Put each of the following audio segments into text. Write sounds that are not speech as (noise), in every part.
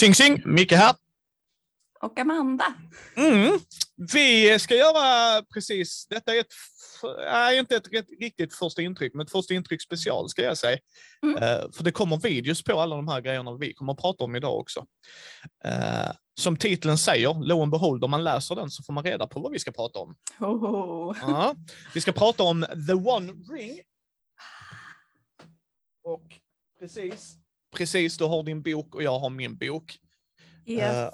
Tjing tjing! Micke här. Och Amanda. Mm. Vi ska göra precis, detta är ett, nej, inte ett riktigt första intryck, men ett första intryck special ska jag säga. Mm. Uh, för det kommer videos på alla de här grejerna vi kommer att prata om idag också. Uh, som titeln säger, lo and behold, om man läser den så får man reda på vad vi ska prata om. Hoho. Ja, vi ska prata om The One Ring. Och precis, precis, du har din bok och jag har min bok. Yes.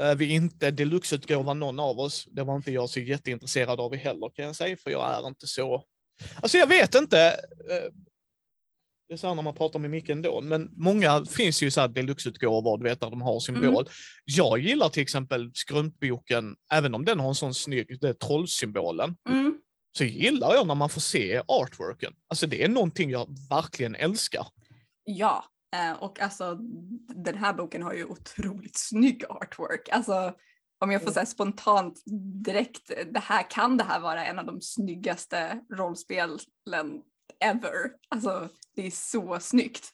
Uh, vi är inte deluxeutgåvan någon av oss. Det var inte jag så jätteintresserad av heller kan jag säga, för jag är inte så... Alltså jag vet inte. Uh, det är så här när man pratar med Micke ändå, men många finns ju så här deluxeutgåvor, du vet, där de har symbol. Mm. Jag gillar till exempel skrumpboken, även om den har en sån snygg, det är trollsymbolen, Mm. så gillar jag när man får se artworken. Alltså det är någonting jag verkligen älskar. Ja, eh, och alltså den här boken har ju otroligt (laughs) snygg artwork. Alltså om jag får säga spontant direkt, det här kan det här vara en av de snyggaste rollspelen ever. Alltså det är så snyggt.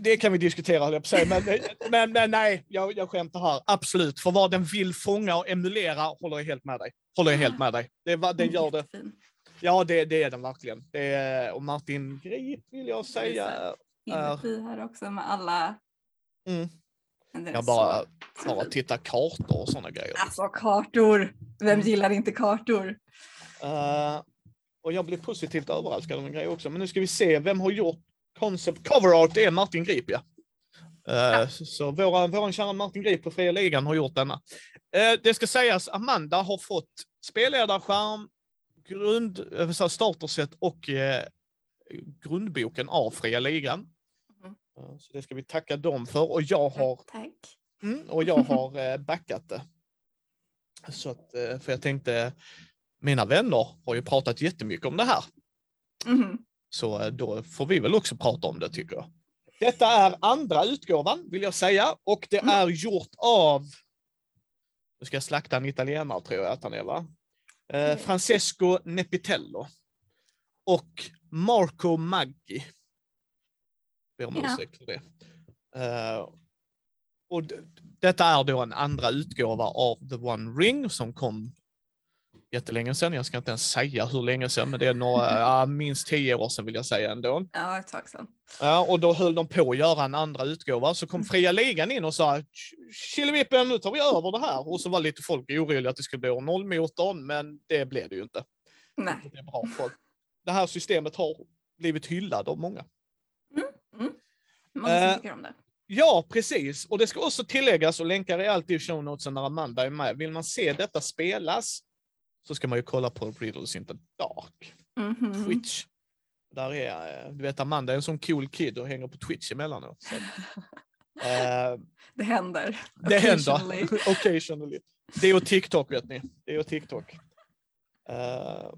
Det kan vi diskutera, höll jag på säga. Men, men, men nej, jag, jag skämtar här. Absolut, för vad den vill fånga och emulera håller jag helt med dig. Håller jag helt med dig. Det, den gör det. Ja, det, det är den verkligen. Det är, och Martin Grip vill jag säga. Inuti här också med alla. Mm. Jag bara, så- bara titta kartor och sådana grejer. Alltså kartor, vem Mm. gillar inte kartor? Eh, och jag blev positivt överraskad av en grej också. Men nu ska vi se, vem har gjort concept cover art? Det är Martin Grip, ja. Eh, Så, så våra, våran kära Martin Grip på Fria Ligan har gjort denna. Eh, det ska sägas, Amanda har fått spelledarskärm, grund, starterset och grundboken av Fria Ligan. Så det ska vi tacka dem för. Och jag har Tack. Mm, och jag har eh, backat det. Så att, eh, för jag tänkte, mina vänner har ju pratat jättemycket om det här. Mhm. Så eh, då får vi väl också prata om det tycker jag. Detta är andra utgåvan vill jag säga och det Mm. är gjort av, nu ska jag slakta en italienare tror jag att han är va? Eh, Okej. Francesco Nepitello. Och Marco Maggi. Ber om Ja. ursäkt för det. Eh, och detta är då en andra utgåva av The One Ring som kom jättelänge sedan. Jag ska inte ens säga hur länge sedan, men det är några, (laughs) minst tio år sedan vill jag säga ändå. Ja, ett tag sedan. Ja, och då höll de på att göra en andra utgåva, så kom Fria Ligan in och sa Killevippen, nu tar vi över det här. Och så var lite folk oroliga att det skulle bli år nollmotorn, men det blev det ju inte. Nej. Det är bra folk. Det här systemet har blivit hyllat av många. Många som Eh, tycker om det. Ja, precis. Och det ska också tilläggas, och länkar är alltid i show notesen när Amanda är med. Vill man se detta spelas så ska man ju kolla på Riddles in the Dark. Mhm. Twitch. Där är, eh, du vet Amanda är en sån cool kid och hänger på Twitch emellanåt. Så. (laughs) Eh, Det händer. det händer. Occasionally. (laughs) Det är och TikTok vet ni. Det är och TikTok. Eh,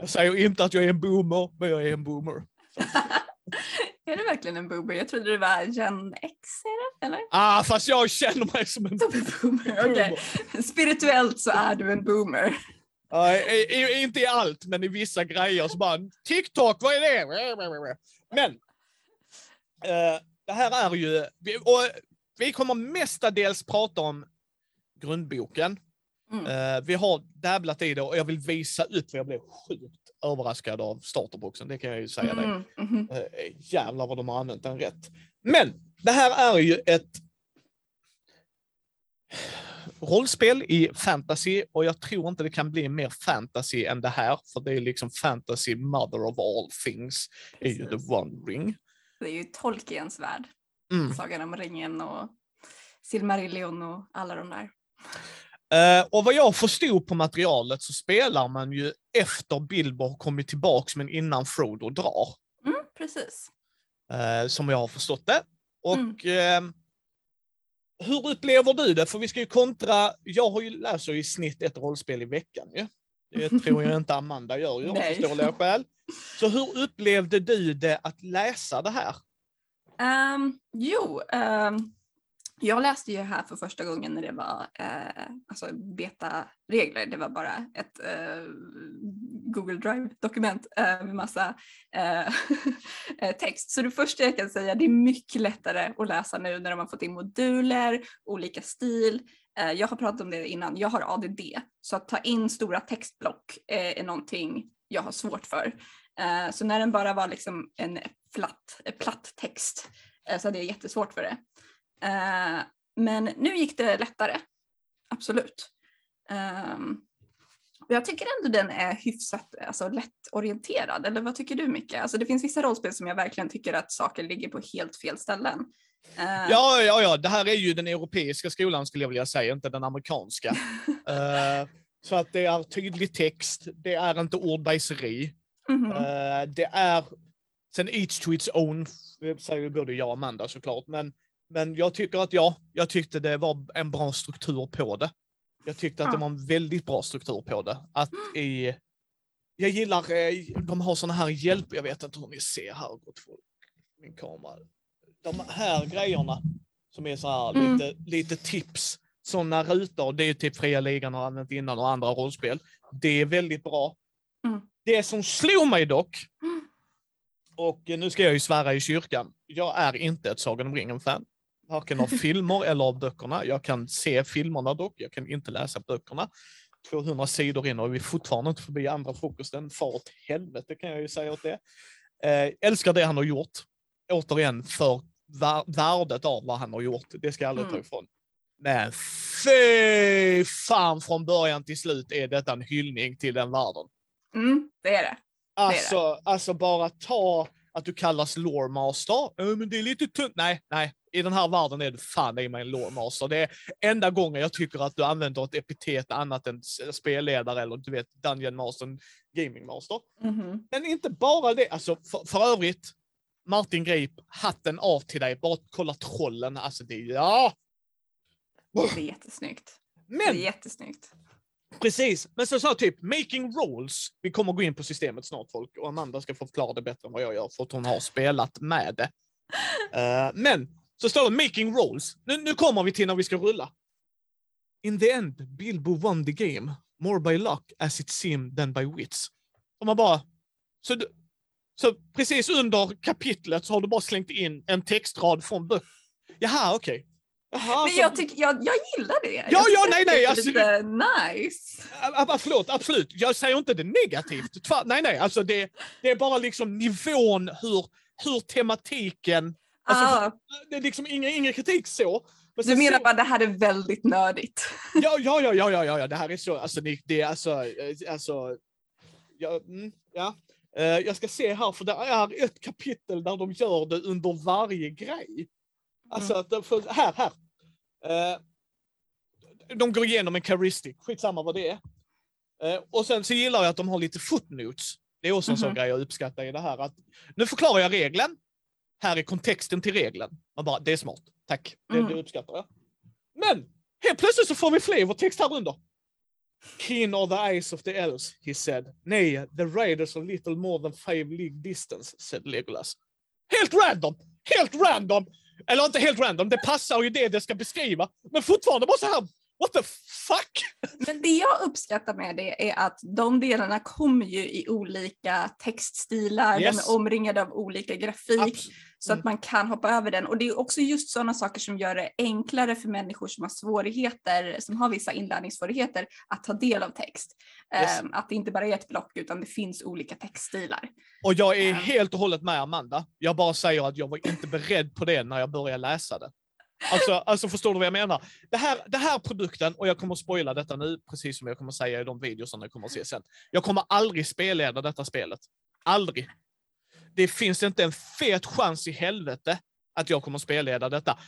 jag säger inte att jag är en boomer, men jag är en boomer. (laughs) är du verkligen en boomer? Jag trodde det var Gen X, är det? Eller? Ah, fast jag känner mig som en Som en boomer, (laughs) okej. Spirituellt så är du en boomer. I, i, inte i allt, men i vissa grejer så bara TikTok, vad är det? Men eh, det här är ju, vi, och vi kommer mestadels prata om grundboken. Mm. Eh, vi har dabblat i det och jag vill visa upp för jag blev sjukt överraskad av starterboxen, det kan jag ju säga dig. Mm, mhm. Eh, jävlar vad de har använt den rätt. Men det här är ju ett rollspel i fantasy och jag tror inte det kan bli mer fantasy än det här, för det är liksom fantasy mother of all things, är ju Precis. The One Ring. Det är ju Tolkiens värld. Mm. Sagan om ringen och Silmarillion och alla de där. Eh, och vad jag förstod på materialet så spelar man ju efter Bilbo har kommit tillbaks men innan Frodo drar. Mm, precis. eh, som jag har förstått det. Och Mm. eh, hur upplever du det? För vi ska ju kontra, jag har ju läser ju i snitt ett rollspel i veckan ju. Det tror jag inte Amanda gör ju av förståeliga skäl. Så hur upplevde du det att läsa det här? Ehm, jo, ehm, jag läste ju här för första gången när det var eh, alltså beta-regler. Det var bara ett eh, Google Drive-dokument eh, med massa eh, (laughs) eh, text. Så det första jag kan säga, det är mycket lättare att läsa nu när de har fått in moduler, olika stil. Eh, jag har pratat om det innan, jag har ADD, så att ta in stora textblock eh, är någonting jag har svårt för. Eh, så när den bara var liksom en platt, platt text eh, så hade jag jättesvårt för det. Men nu gick det lättare, absolut. Um, jag tycker ändå den är hyfsat alltså, lättorienterad, eller vad tycker du Micke? Alltså, det finns vissa rollspel som jag verkligen tycker att saker ligger på helt fel ställen. Uh, ja, ja, ja, det här är ju den europeiska skolan skulle jag vilja säga, inte den amerikanska. uh, (laughs) så att det är tydlig text, det är inte ordbajseri. Mm -hmm. uh, det är, sen each to its own, säger både jag och Amanda såklart, men, men jag tycker att ja, jag tyckte det var en bra struktur på det. Jag tyckte att ja. det var en väldigt bra struktur på det. Att i, jag gillar, eh, de har såna här hjälp, jag vet inte hur ni ser här, gott folk, min kamera. De här grejerna som är så här mm. lite, lite tips. Sådana rutor, det är typ fria ligan har använt innan och andra rollspel. Det är väldigt bra. Mm. Det som slog mig dock, och nu ska jag ju svära i kyrkan, jag är inte ett Sagan om ringen-fan varken av filmer eller av böckerna. Jag kan se filmerna dock, jag kan inte läsa böckerna. 200 sidor in och vi är fortfarande inte förbi andra frukosten. Far åt helvete kan jag ju säga åt det. Eh, älskar det han har gjort. Återigen, för värdet av vad han har gjort. Det ska jag aldrig mm. ta ifrån. Men fy fan från början till slut är detta en hyllning till den världen. Mm, det är det. det, alltså, är det. alltså bara ta att du kallas loremaster. Uh, men det är lite tunt. Nej, nej, i den här världen är du fan i mig en lawmaster. Det är enda gången jag tycker att du använder ett epitet annat än spelledare eller du vet Dungeon Master, Gaming Master. Mm -hmm. Men inte bara det, alltså för, för övrigt, Martin Grip, hatten av till dig. Bara kolla trollen, alltså det, ja! Det är jättesnyggt. Men, det är jättesnyggt. Precis, men så sa typ making rolls. Vi kommer gå in på systemet snart folk och Amanda ska få förklara det bättre än vad jag gör för att hon har spelat med det. Uh, (laughs) men så står det making rolls. Nu, nu kommer vi till när vi ska rulla. In the end, Bilbo won the game. More by luck as it seemed than by wits. Och man bara... Så, så precis under kapitlet så har du bara slängt in en textrad från böcker. Jaha, okej. Okay. Jaha, men jag, tycker, jag, jag gillar det. Ja, jag ja, nej, nej. Alltså, lite nice. Förlåt, absolut. Jag säger inte det negativt. Nej, nej, alltså det, det är bara liksom nivån hur, hur tematiken Alltså, ah. Det är liksom ingen, ingen kritik så. du menar så... bara det här är väldigt nördigt? Ja, ja, ja, ja, ja, ja, det här är så, alltså det, det är alltså, eh, alltså, ja, mm, ja. Uh, jag ska se här, för det är ett kapitel där de gör det under varje grej. Alltså, mm. för, här, här. Uh, de går igenom en charistic, skitsamma vad det är. Uh, och sen så gillar jag att de har lite footnotes. Det är också en mm sån mhm. grej jag uppskattar i det här. Att, nu förklarar jag regeln, här är kontexten till regeln. Man bara, det är smart. Tack, det, mm. det uppskattar jag. Men helt plötsligt så får vi flavortext här under. Keen are the eyes of the elves, he said. Nay, the raiders are little more than five league distance, said Legolas. Helt random! Helt random! Eller inte helt random, det passar ju det det ska beskriva. Men fortfarande bara så här, what the fuck? Men det jag uppskattar med det är att de delarna kommer ju i olika textstilar, yes. de är omringade av olika grafik. Absolut. Så att mm. man kan hoppa över den. Och det är också just sådana saker som gör det enklare för människor som har svårigheter, som har vissa inlärningssvårigheter, att ta del av text. Yes. Um, att det inte bara är ett block utan det finns olika textstilar. Och jag är um, helt och hållet med Amanda. Jag bara säger att jag var inte beredd på det när jag började läsa det. Alltså, alltså förstår du vad jag menar? Det här, det här produkten, och jag kommer att spoila detta nu, precis som jag kommer att säga i de videorna jag kommer att se sen. Jag kommer aldrig spelleda detta spelet. Aldrig det finns inte en fet chans i helvete att jag kommer att spelleda detta.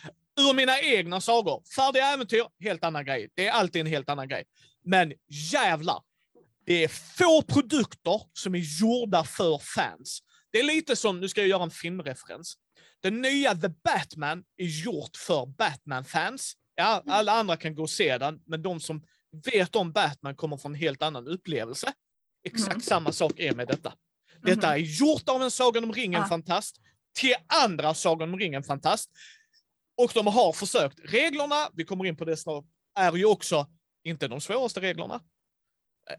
Ur mina egna sagor. Färdiga äventyr, helt annan grej. Det är alltid en helt annan grej. Men jävlar, det är få produkter som är gjorda för fans. Det är lite som, nu ska jag göra en filmreferens. Den nya The Batman är gjort för Batman-fans. Ja, alla andra kan gå och se den, men de som vet om Batman kommer få en helt annan upplevelse. Exakt mm. samma sak är med detta. Detta mhm. är gjort av en Sagan om ringen-fantast ah. till andra Sagan om ringen-fantast. Och de har försökt. Reglerna, vi kommer in på det snart, är ju också inte de svåraste reglerna.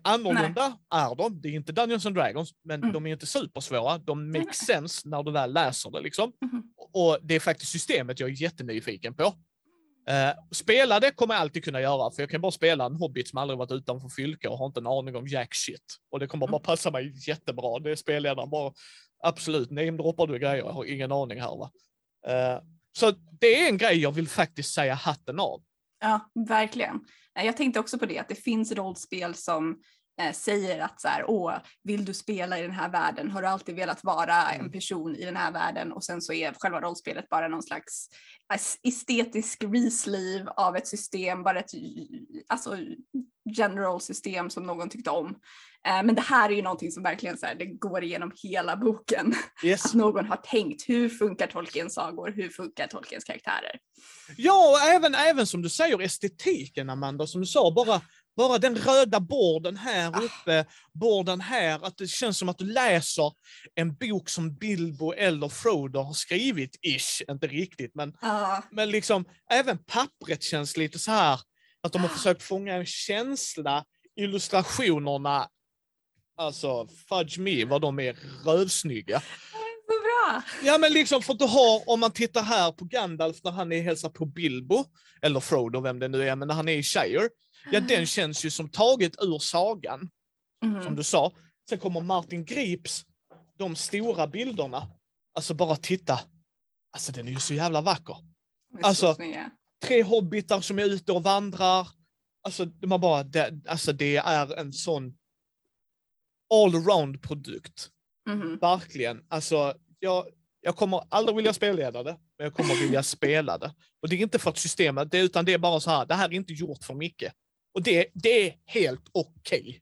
Annorlunda är de, det är inte Dungeons and Dragons, men Mm. de är inte supersvåra. De Nej, make sense när du väl läser det liksom. Mhm. Och det är faktiskt systemet jag är jättenyfiken på. Uh, spela det kommer jag alltid kunna göra, för jag kan bara spela en hobbit som aldrig varit utanför fylke och har inte en aning om jack shit. Och det kommer bara passa mig jättebra. Det är spelledaren bara, absolut, namedroppar du grejer, jag har ingen aning här va. Eh, så det är en grej jag vill faktiskt säga hatten av. Ja, verkligen. Eh, Jag tänkte också på det, att det finns rollspel som eh, säger att så här, åh, vill du spela i den här världen? Har du alltid velat vara en Mm. person i den här världen? Och sen så är själva rollspelet bara någon slags es- estetisk reslive av ett system, bara ett alltså, general system som någon tyckte om. Eh, Men det här är ju någonting som verkligen så här, det går igenom hela boken. (laughs) Yes. Att någon har tänkt, hur funkar Tolkiens sagor? Hur funkar Tolkiens karaktärer? Ja, och även, även som du säger estetiken Amanda, som du sa, bara, bara den röda borden här Ah. uppe, borden här, att det känns som att du läser en bok som Bilbo eller Frodo har skrivit, ish, inte riktigt, men, Ja, men liksom även pappret känns lite så här att de har Ah. försökt fånga en känsla, illustrationerna, alltså fudge me vad de är rövsnygga. så bra! Ja men liksom för att du har, om man tittar här på Gandalf när han är hälsar på Bilbo, eller Frodo, vem det nu är, men när han är i Shire, ja den känns ju som taget ur sagan, Mhm. som du sa. Sen kommer Martin Grips, de stora bilderna, alltså bara titta, alltså den är ju så jävla vacker. Alltså-. Tre hobbitar som är ute och vandrar, alltså man bara, det, alltså det är en sån allround produkt. Mhm. Verkligen. Alltså, jag, jag kommer aldrig vilja spelleda det, men jag kommer vilja (laughs) spela det. Och det är inte för att systemet, det, utan det är bara så här, det här är inte gjort för mycket. Och det, det är helt okej.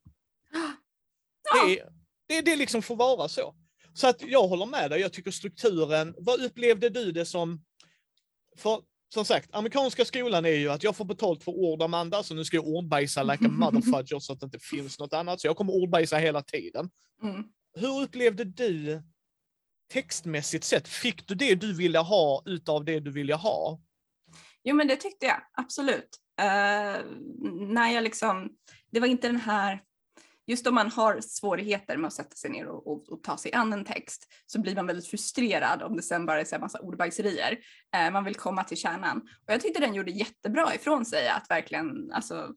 (gasps) Ja. Det, det, det liksom får vara så. Så att jag håller med dig, jag tycker strukturen, vad upplevde du det som? För som sagt, amerikanska skolan är ju att jag får betalt för ord Amanda, så nu ska jag ordbajsa like a (laughs) motherfudger så att det inte finns något annat. Så jag kommer ordbajsa hela tiden. Mm. Hur upplevde du textmässigt sett? Fick du det du ville ha utav det du ville ha? Jo men det tyckte jag, absolut. Eh, när jag liksom, det var inte den här, just om man har svårigheter med att sätta sig ner och, och, och ta sig an en text så blir man väldigt frustrerad om det sen bara är så här massa ordbajserier. Eh, man vill komma till kärnan. Och jag tyckte den gjorde jättebra ifrån sig att verkligen alltså,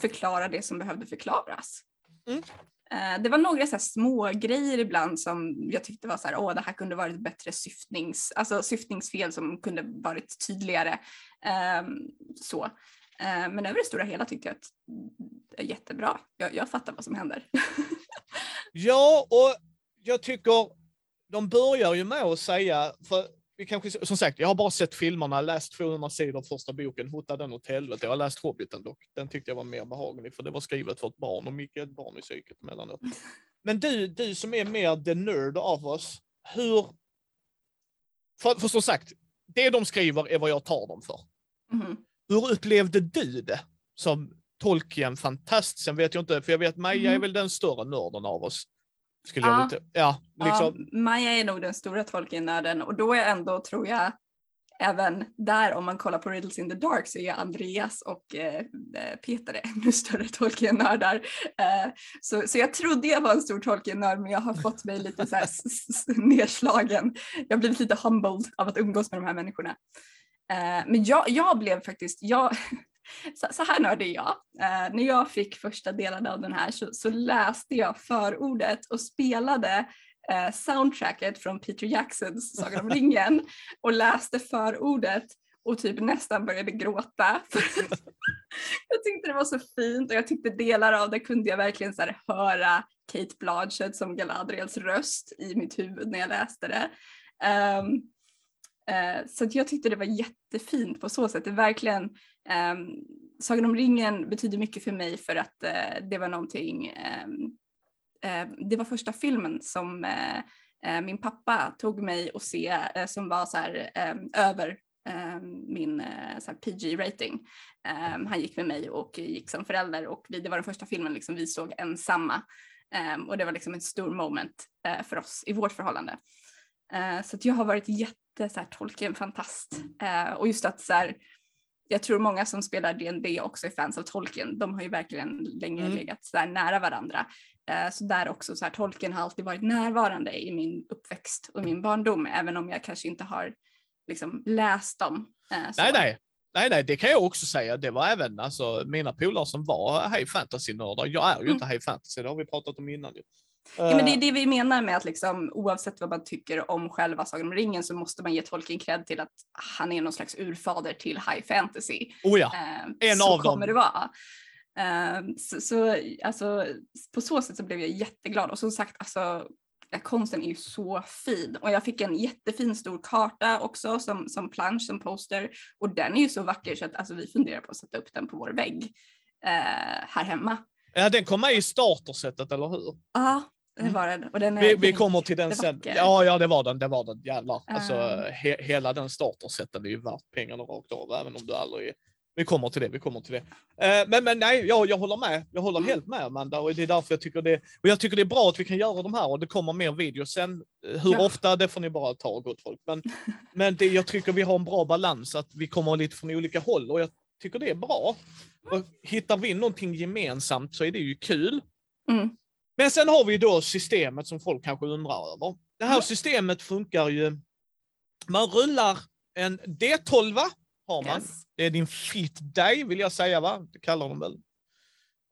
förklara det som behövde förklaras. Mm. Eh, Det var några så små grejer ibland som jag tyckte var så här, åh det här kunde varit bättre syftnings, alltså syftningsfel som kunde varit tydligare. Ehm, så. Eh, men över det stora hela tyckte jag att det är jättebra. Jag, jag fattar vad som händer. (laughs) Ja, och jag tycker de börjar ju med att säga, för vi kanske, som sagt, jag har bara sett filmerna, läst 200 sidor första boken, hotat den åt helvete. Jag har läst Hobbiten dock. Den tyckte jag var mer behaglig, för det var skrivet för ett barn och Micke är ett barn i psyket emellanåt. (laughs) Men du, du som är mer the nerd av oss, hur... För, för som sagt, det de skriver är vad jag tar dem för. Mhm. Hur upplevde du det som Tolkien-fantast? Sen vet jag inte, för jag vet Maja är Mhm. väl den större nörden av oss. Skulle Ja. jag inte, ja, liksom. Ja, Maja är nog den stora Tolkien-nörden och då är ändå, tror jag, även där om man kollar på Riddles in the Dark så är Andreas och eh, eh, Peter ännu större Tolkien-nördar. Eh, så, så jag trodde jag var en stor Tolkien-nörd men jag har fått mig lite så här nedslagen. Jag har blivit lite humbled av att umgås med de här människorna. Eh, men jag, jag blev faktiskt, jag, (laughs) så, här nördig är jag. Eh, när jag fick första delen av den här så, så läste jag förordet och spelade eh, soundtracket från Peter Jacksons Sagan om (laughs) ringen och läste förordet och typ nästan började gråta. (laughs) jag tyckte det var så fint och jag tyckte delar av det kunde jag verkligen så höra Kate Blanchett som Galadriels röst i mitt huvud när jag läste det. Eh, Eh, så att jag tyckte det var jättefint på så sätt. Det verkligen, eh, Sagan om ringen betyder mycket för mig för att eh, det var någonting ehm, eh, det var första filmen som eh, eh, min pappa tog mig att se eh, som var så här, eh, över eh, min eh, PG-rating. Eh, han gick med mig och gick som förälder och vi, det var den första filmen liksom vi såg ensamma. Eh, och det var liksom en stor moment eh, för oss i vårt förhållande. Eh, så att jag har varit jätte så här, Tolkien-fantast. Eh, och just att så här, jag tror många som spelar D&D också är fans av Tolkien. De har ju verkligen länge Mm. legat så där nära varandra. Eh, så där också så här, Tolkien har alltid varit närvarande i min uppväxt och min barndom, även om jag kanske inte har liksom, läst dem. Eh. Nej, nej. Nej, nej, det kan jag också säga. Det var även alltså, mina polare som var high fantasy-nördar. Jag är ju Mm. inte high fantasy, det har vi pratat om innan. Ja, men det är Eh, det vi menar med att liksom, oavsett vad man tycker om själva Sagan om ringen så måste man ge Tolkien cred till att han är någon slags urfader till high fantasy. oh ja, Eh, En så av dem. kommer det vara. Eh, så, så alltså, på så sätt så blev jag jätteglad och som sagt alltså konsten är ju så fin och jag fick en jättefin stor karta också som, som plansch, som poster och den är ju så vacker så att alltså, vi funderar på att sätta upp den på vår vägg eh, här hemma. Ja, den kom med i startersetet, eller hur? Ja, det Mm. var den. Och den är, Vi, vi kommer till den sen. Ja, ja, det var den. Det var den. Jävlar. Alltså, Eh. he, hela den startersätten är ju värt pengarna rakt av, även om du aldrig. Vi kommer till det, vi kommer till det. Eh, men, men nej, jag, jag håller med. Jag håller Mm. helt med Amanda och det är därför jag tycker det, och jag tycker det är bra att vi kan göra de här och det kommer mer videos sen. Eh, Hur Ja. ofta, det får ni bara ta gott folk. Men, (laughs) men det, jag tycker vi har en bra balans, att vi kommer lite från olika håll och jag tycker det är bra. Och hittar vi någonting gemensamt så är det ju kul. Mm. Men sen har vi då systemet som folk kanske undrar över. Det här systemet funkar ju... Man rullar en D12, har man. Yes. Det är din fit day, vill jag säga, va? Det kallar de väl.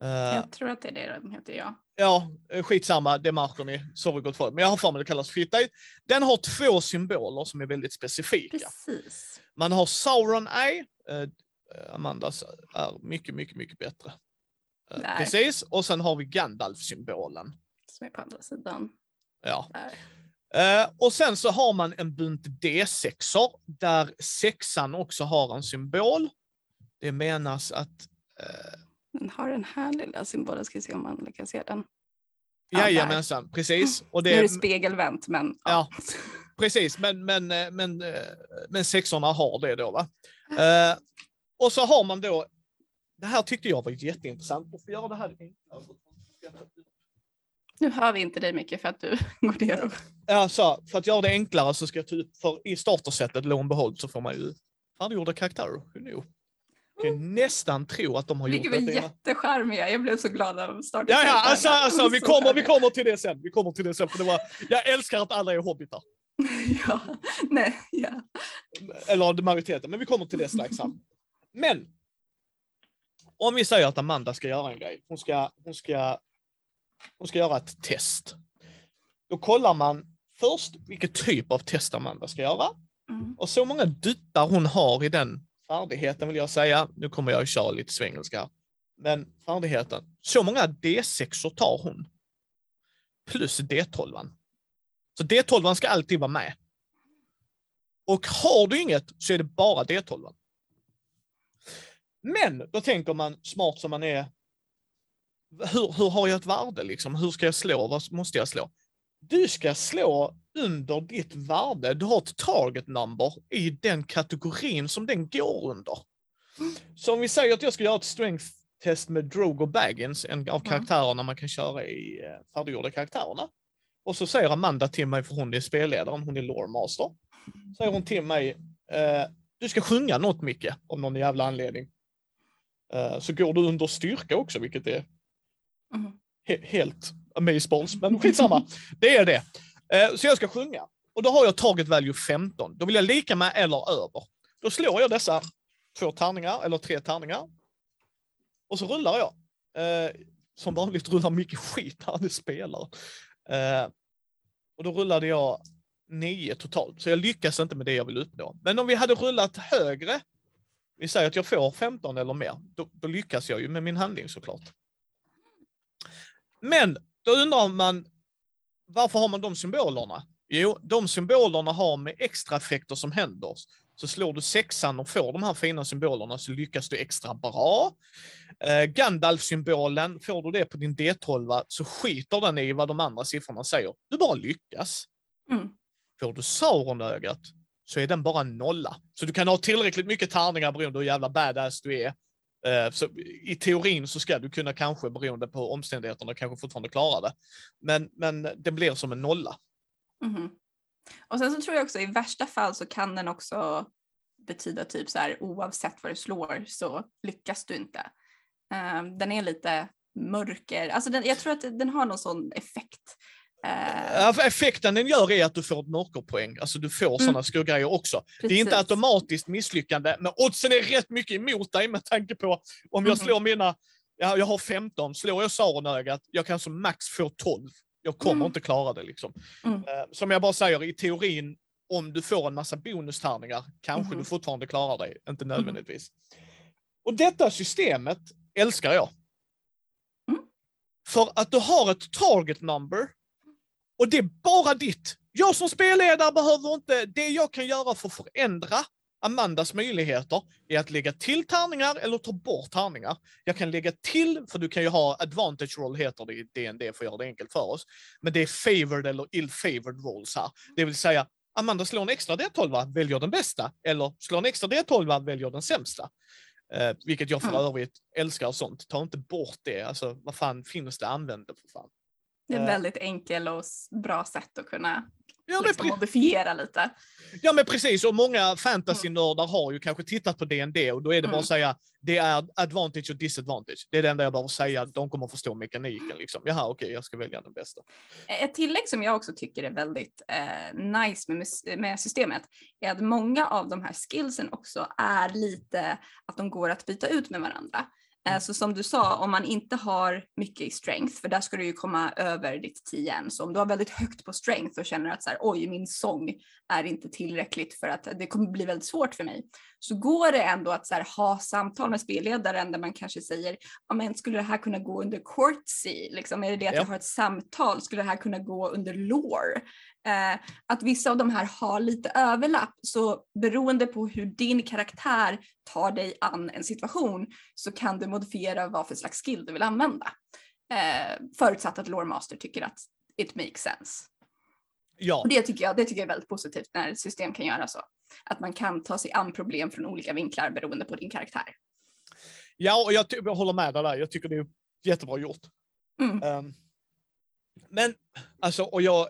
Eh, Jag tror att det är det den heter, ja. ja, eh, skitsamma, det märker ni. Sorry gott folk. Men jag har för mig det kallas fit day. Den har två symboler som är väldigt specifika. Precis. Man har Sauron Eye. Eh, Amandas är mycket, mycket, mycket bättre. Eh, Nej. precis. Och sen har vi Gandalf-symbolen. Som är på andra sidan. Ja. Där. Eh, och sen så har man en bunt D6or där sexan också har en symbol. Det menas att... Eh, Den har den här lilla symbolen, ska vi se om man lyckas se den. Ja, där. jajamensan, precis. (laughs) Och Nu är det det, spegelvänt men Ja. precis, men, men, men, men sexorna har det då. Va? Eh, och så har man då... Det här tyckte jag var jätteintressant. Och för att göra det här enklare Nu hör vi inte dig mycket för att du (laughs) går ner och... Ja, så, för att göra det enklare så ska jag ta ut, för i startersättet, lån behåll, så får man ju färdiggjorda karaktärer. Who knew? Jag kan nästan tro att de har gjort Vilket var det. jättecharmiga. Jag blev så glad av starten. Ja, ja, (laughs) alltså, alltså vi, kommer, vi kommer till det sen. Vi kommer till det sen. För det var, jag älskar att alla är hobbitar. (laughs) ja, nej, ja. Eller majoriteten, men vi kommer till det strax. Här. Men, om vi säger att Amanda ska göra en grej. Hon ska, hon ska, hon ska göra ett test. Då kollar man först vilken typ av test Amanda ska göra. Mm. Och så många duttar hon har i den färdigheten vill jag säga. Nu kommer jag att köra lite svengelska. Men färdigheten. Så många D6 tar hon. Plus D12. Så D12 ska alltid vara med. Och har du inget så är det bara D12. Men då tänker man smart som man är. Hur, hur har jag ett värde liksom? Hur ska jag slå? Vad måste jag slå? Du ska slå under ditt värde. Du har ett target number i den kategorin som den går under. Så om vi säger att jag ska göra ett strength test med Drogo Baggins, en av Ja. karaktärerna man kan köra i eh, färdiggjorda karaktärerna. Och så säger Amanda till mig, för hon är spelledaren, hon är lore master. Säger hon till mig, eh, du ska sjunga något Micke, av någon jävla anledning. Eh, så går du under styrka också, vilket är Mm. he- helt amazeballs, men skitsamma. (laughs) Det är det. Eh, så jag ska sjunga. Och då har jag tagit value 15. Då vill jag lika med eller över. Då slår jag dessa två tärningar, eller tre tärningar. Och så rullar jag. Eh, som vanligt rullar mycket skit när det spelar. Och då rullade jag nio totalt, så jag lyckas inte med det jag vill uppnå. Men om vi hade rullat högre, vi säger att jag får 15 eller mer, då, då lyckas jag ju med min handling såklart. Men då undrar man, varför har man de symbolerna? Jo, de symbolerna har med extra effekter som händer. Så slår du sexan och får de här fina symbolerna så lyckas du extra bra. Eh, Gandalf-symbolen, får du det på din D12 så skiter den i vad de andra siffrorna säger. Du bara lyckas. Mm. Får du Sauron-ögat så är den bara en nolla. Så du kan ha tillräckligt mycket tärningar beroende på hur jävla badass du är. Eh, så I teorin så ska du kunna kanske, beroende på omständigheterna, kanske fortfarande klara det. Men, men det blir som en nolla. Mhm. Och sen så tror jag också i värsta fall så kan den också betyda typ så här oavsett vad du slår så lyckas du inte. Um, den är lite mörker, alltså den, jag tror att den har någon sån effekt. Uh, effekten den gör är att du får ett mörkerpoäng, alltså du får mm. sådana skugggrejer också. Precis. Det är inte automatiskt misslyckande, men oddsen är rätt mycket emot dig med tanke på om jag mm. slår mina, ja, jag har 15, slår jag Saronögat, jag kan som max få 12. Jag kommer mm. inte klara det liksom. Mm. Uh, som jag bara säger, i teorin, om du får en massa bonustärningar, kanske du fortfarande klarar dig, inte nödvändigtvis. Och detta systemet älskar jag. För att du har ett target number och det är bara ditt. Jag som spelledare behöver inte, det jag kan göra för att förändra Amandas möjligheter är att lägga till tärningar eller ta bort tärningar. Jag kan lägga till, för du kan ju ha advantage roll heter det i DND för att göra det enkelt för oss. Men det är favored eller ill-favored rolls här. Det vill säga, Amanda slår en extra D12, väljer den bästa. Eller slår en extra D12, väljer den sämsta. Eh, vilket jag för övrigt älskar sånt. Ta inte bort det. Alltså vad fan finns det? Använd det för fan. Det är ett eh. väldigt enkelt och bra sätt att kunna ja, liksom modifiera lite. Ja men precis, och många fantasy-nördar har ju kanske tittat på DND och då är det mm. bara att säga det är advantage och disadvantage. Det är det enda jag behöver säga, de kommer att förstå mekaniken. Liksom. Jaha, okej, okay, jag ska välja den bästa. Ett tillägg som jag också tycker är väldigt eh, nice med, med systemet är att många av de här skillsen också är lite att de går att byta ut med varandra. Eh, så som du sa, om man inte har mycket i strength, för där ska du ju komma över ditt 10 så om du har väldigt högt på strength och känner att så här, oj, min sång är inte tillräckligt för att det kommer bli väldigt svårt för mig, så går det ändå att så här, ha samtal med spelledaren där man kanske säger, ja men skulle det här kunna gå under courtsy, liksom, är det det att ja. jag har ett samtal, skulle det här kunna gå under lore? Eh, att vissa av de här har lite överlapp, så beroende på hur din karaktär tar dig an en situation så kan du modifiera vad för slags skill du vill använda. Eh, förutsatt att Lore Master tycker att it makes sense. Ja. Och det tycker, jag, det tycker jag är väldigt positivt när ett system kan göra så. Att man kan ta sig an problem från olika vinklar beroende på din karaktär. Ja, och jag, jag håller med dig där. Jag tycker det är jättebra gjort. Mm. Um, men alltså, och jag,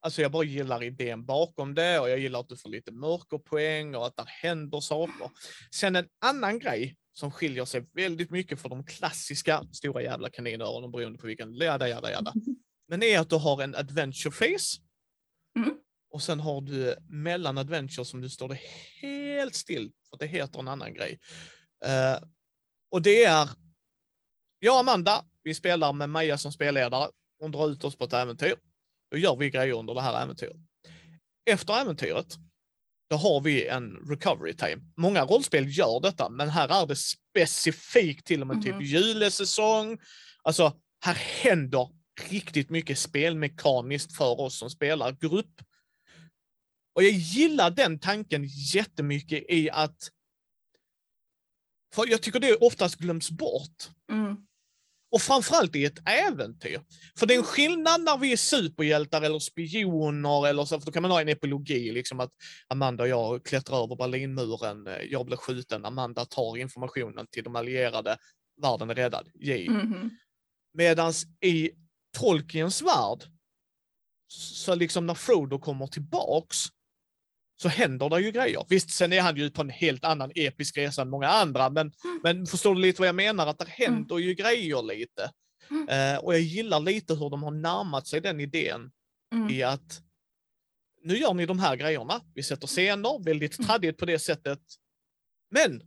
alltså jag bara gillar idén bakom det och jag gillar att du får lite mörkerpoäng och att det händer saker. Sen en annan grej som skiljer sig väldigt mycket från de klassiska stora jävla kaninöronen beroende på vilken jada jada jada. Men är att du har en adventure face. Mm. Och sen har du mellan adventure som du står det helt still, för det heter en annan grej. Uh, och det är, jag och Amanda, vi spelar med Maja som spelledare. Hon drar ut oss på ett äventyr. Då gör vi grejer under det här äventyret. Efter äventyret, då har vi en recovery time. Många rollspel gör detta, men här är det specifikt till och med mm -hmm. typ mhm. julesäsong. Alltså, här händer riktigt mycket spelmekaniskt för oss som spelar grupp. Och jag gillar den tanken jättemycket i att för jag tycker det oftast glöms bort. Mm. Och framförallt i ett äventyr. För det är en skillnad när vi är superhjältar eller spioner, eller så, för då kan man ha en epilogi, liksom att Amanda och jag klättrar över Berlinmuren, eh, jag blir skjuten, Amanda tar informationen till de allierade, världen är räddad, yay. Mm -hmm. Medans i Tolkiens värld, så liksom när Frodo kommer tillbaks, så händer det ju grejer. Visst, sen är han ju på en helt annan episk resa än många andra, men, mm. men förstår du lite vad jag menar? Att det händer mm. ju grejer lite. Mm. Uh, och jag gillar lite hur de har närmat sig den idén mm. i att nu gör ni de här grejerna. Vi sätter scener, väldigt mm. traddigt på det sättet. Men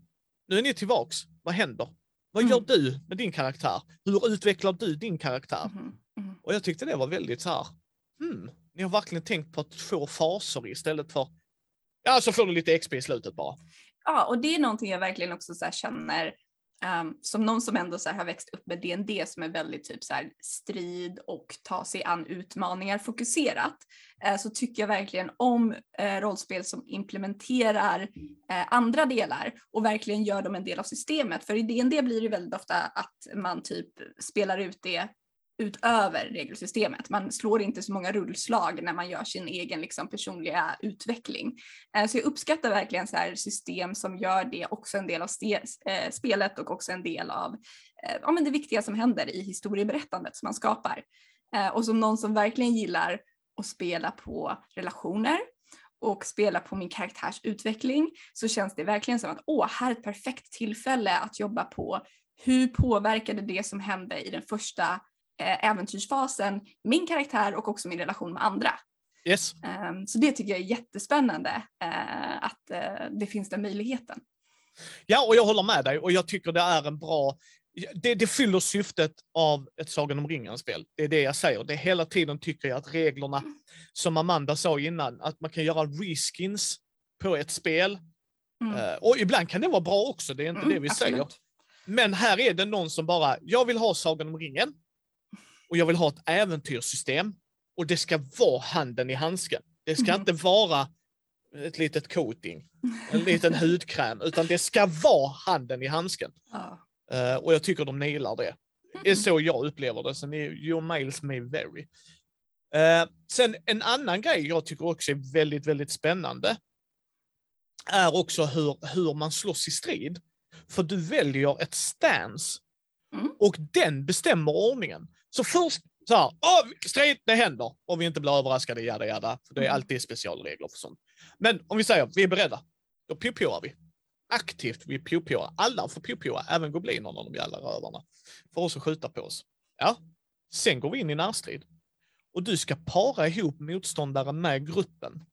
nu är ni tillbaks. Vad händer? Vad gör du med din karaktär? Hur utvecklar du din karaktär? Och jag tyckte det var väldigt så här, hmm, ni har verkligen tänkt på två faser istället för Ja, så får du lite XP i slutet bara. Ja, och det är någonting jag verkligen också så känner um, som någon som ändå så har växt upp med DND som är väldigt typ så strid och ta sig an utmaningar fokuserat uh, så tycker jag verkligen om uh, rollspel som implementerar uh, andra delar och verkligen gör dem en del av systemet. För i DND blir det väldigt ofta att man typ spelar ut det utöver regelsystemet. Man slår inte så många rullslag när man gör sin egen liksom, personliga utveckling. Eh, så jag uppskattar verkligen så här system som gör det också en del av eh, spelet och också en del av eh, ja, men det viktiga som händer i historieberättandet som man skapar. Och som någon som verkligen gillar att spela på relationer och spela på min karaktärs utveckling så känns det verkligen som att åh, här är ett perfekt tillfälle att jobba på hur påverkade det som hände i den första äventyrsfasen min karaktär och också min relation med andra. Yes. Um, så det tycker jag är jättespännande uh, att uh, det finns den möjligheten. Ja, och jag håller med dig och jag tycker det är en bra det, det fyller syftet av ett Sagan om ringen-spel. Det är det jag säger. Det hela tiden tycker jag att reglerna, som Amanda sa innan, att man kan göra reskins på ett spel. Mm. Och ibland kan det vara bra också, det är inte mm, det vi absolut. säger. Men här är det någon som bara, jag vill ha Sagan om ringen och jag vill ha ett äventyrssystem och det ska vara handen i handsken. Det ska mm. inte vara ett litet coating, en liten (laughs) hudkräm, utan det ska vara handen i handsken. Ja. Uh, och jag tycker de nailar det. Det är så jag upplever det, så ni, your mails me very. Uh, sen en annan grej jag tycker också är väldigt, väldigt spännande är också hur, hur man slåss i strid. För du väljer ett stance mm. och den bestämmer ordningen. Så först så här, oh, strid, det händer. Och vi inte blir överraskade, jada jada. För det är mm. alltid specialregler för sånt. Men om vi säger, vi är beredda. Då pioppioar vi aktivt vill pio Alla får pio även goblinerna, de jävla rövarna. För oss att skjuta på oss. Ja, sen går vi in i närstrid. Och du ska para ihop motståndaren med gruppen.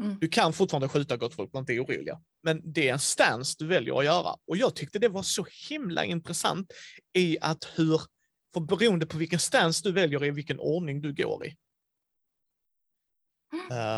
Mm. Du kan fortfarande skjuta gott folk, var inte oroliga. Men det är en stance du väljer att göra. Och jag tyckte det var så himla intressant i att hur, för beroende på vilken stance du väljer i vilken ordning du går i.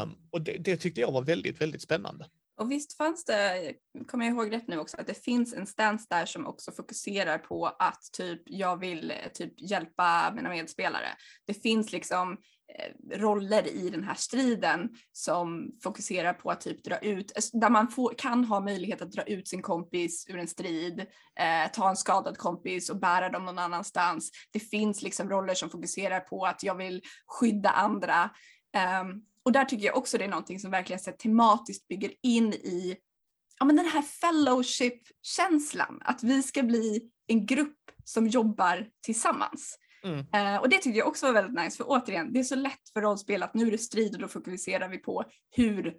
Um, och det, det tyckte jag var väldigt, väldigt spännande. Och visst fanns det, kommer jag ihåg rätt nu också, att det finns en stance där som också fokuserar på att typ jag vill eh, typ hjälpa mina medspelare. Det finns liksom Eh, roller i den här striden som fokuserar på att typ dra ut, alltså, där man får, kan ha möjlighet att dra ut sin kompis ur en strid, eh, ta en skadad kompis och bära dem någon annanstans. Det finns liksom roller som fokuserar på att jag vill skydda andra. Um, och där tycker jag också det är någonting som verkligen så tematiskt bygger in i ja, men den här fellowship-känslan, att vi ska bli en grupp som jobbar tillsammans. Mm. Uh, och det tyckte jag också var väldigt nice, för återigen, det är så lätt för rollspel att nu är det strid och då fokuserar vi på hur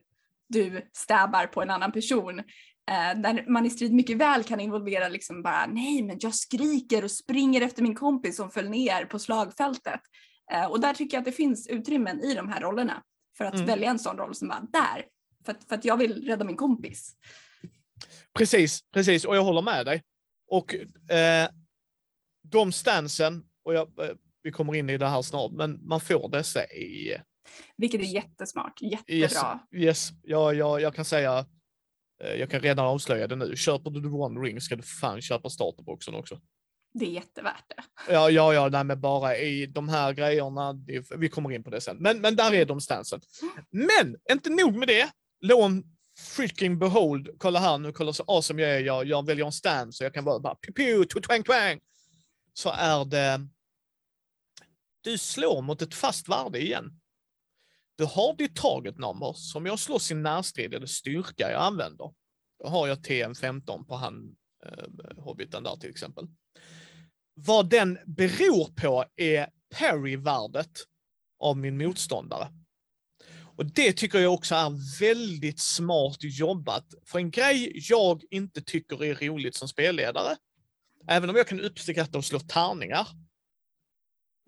du stäbar på en annan person. Uh, där man i strid mycket väl kan involvera liksom bara, nej men jag skriker och springer efter min kompis som föll ner på slagfältet. Uh, och där tycker jag att det finns utrymmen i de här rollerna för att mm. välja en sån roll som bara där, för att, för att jag vill rädda min kompis. Precis, precis, och jag håller med dig. Och eh, de stansen, och jag, eh, vi kommer in i det här snart, men man får dessa i... Vilket är jättesmart, jättebra. Yes, yes. Ja, ja, jag kan säga, eh, jag kan redan avslöja det nu. Köper du The One Ring ska du fan köpa starterboxen också det är jättevärt det. Ja, ja, ja, nej, men bara i de här grejerna, det, vi kommer in på det sen. Men, men där är de stansen. Men inte nog med det. Lån freaking behold, kolla här nu, kolla så awesome jag är, jag, jag väljer en stance så jag kan bara, bara piu, twang, twang. Så är det, du slår mot ett fast värde igen. Du har ditt target number, som jag slåss i närstrid, eller styrka jag använder. Då har jag TM15 på han, eh, hobbiten där till exempel. Vad den beror på är parry-värdet av min motståndare. Och det tycker jag också är väldigt smart jobbat. För en grej jag inte tycker är roligt som spelledare, även om jag kan uppskatta att slå tärningar,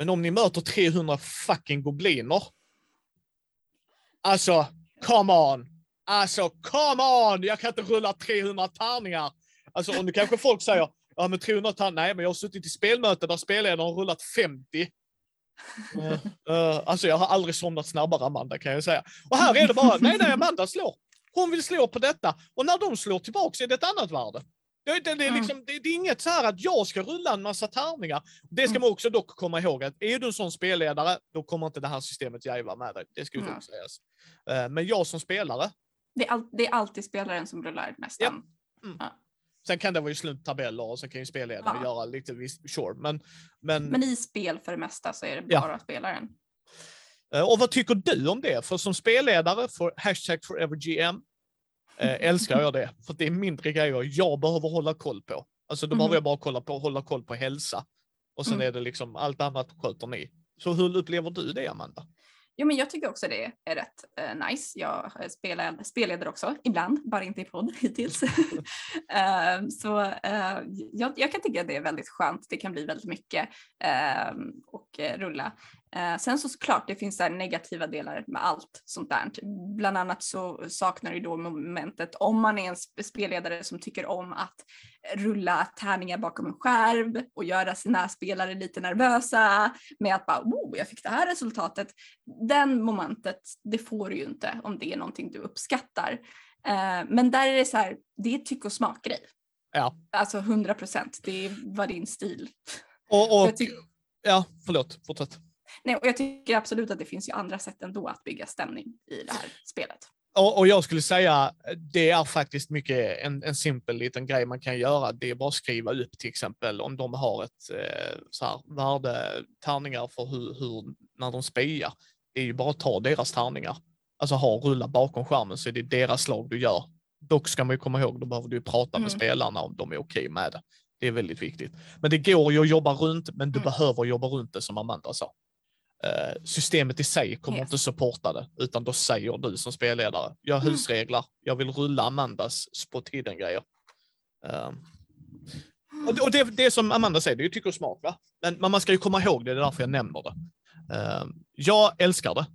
men om ni möter 300 fucking gobliner, alltså, come on! Alltså, come on! Jag kan inte rulla 300 tärningar. Alltså, om det kanske folk säger, Ja, men 300 tärningar? nej, men jag har suttit i spelmöte där spelledaren har rullat 50. Uh, uh, alltså jag har aldrig somnat snabbare Amanda kan jag säga. Och här är det bara, nej nej Amanda slår. Hon vill slå på detta och när de slår tillbaks är det ett annat värde. Det, det, det, är liksom, det, är inget så här att jag ska rulla en massa tärningar. Det ska man också dock komma ihåg att är du en sån spelledare, då kommer inte det här systemet jäva med dig. Det ska ju mm. sägas. Uh, men jag som spelare. Det är, all, det är alltid spelaren som rullar nästan. Ja. Mm. Ja. Sen kan det vara ju och så kan ju spelledaren ja. göra lite, sure. Men, men... men i spel för det mesta så är det bara ja. spelaren. Eh, och vad tycker du om det? För som spelledare för hashtag forevergm älskar jag det. För det är mindre grejer jag behöver hålla koll på. Alltså då mm. behöver jag bara kolla på, hålla koll på hälsa. Och sen mm. är det liksom allt annat sköter ni. Så hur upplever du det Amanda? Jo, men jag tycker också det är rätt uh, nice. Jag spelar, spelleder också, ibland, bara inte i podd (laughs) hittills. uh, (laughs) så uh, jag, jag, kan tycka att det är väldigt skönt. Det kan bli väldigt mycket och rulla. Eh, sen så såklart, det finns där negativa delar med allt sånt där. Bland annat så saknar du då momentet om man är en spelledare som tycker om att rulla tärningar bakom en skärm och göra sina spelare lite nervösa med att bara oh, jag fick det här resultatet. Den momentet, det får du ju inte om det är någonting du uppskattar. Eh, men där är det så här, det är tyck och smakgrej. Ja. Alltså 100 procent, det var din stil. Och, och ja, förlåt, fortsätt. Nej, och jag tycker absolut att det finns ju andra sätt ändå att bygga stämning i det här spelet. Och, och jag skulle säga, det är faktiskt mycket en, en simpel liten grej man kan göra. Det är bara att skriva upp till exempel om de har ett eh, så här, värde, tärningar för hur, hur, när de spejar. Det är ju bara att ta deras tärningar. Alltså ha rulla bakom skärmen så är det deras slag du gör. Dock ska man ju komma ihåg, då behöver du prata med mm. spelarna om de är okej okay med det. Det är väldigt viktigt. Men det går ju att jobba runt, men du mm. behöver jobba runt det som Amanda sa. Eh, systemet i sig kommer yes. inte supporta det, utan då säger du som spelledare, jag har mm. husregler, jag vill rulla Amandas på tiden-grejer. Um, och det, det som Amanda säger, det är tycker och smak, va? Men, man ska ju komma ihåg det, det är därför jag nämner det. Um, jag älskar det.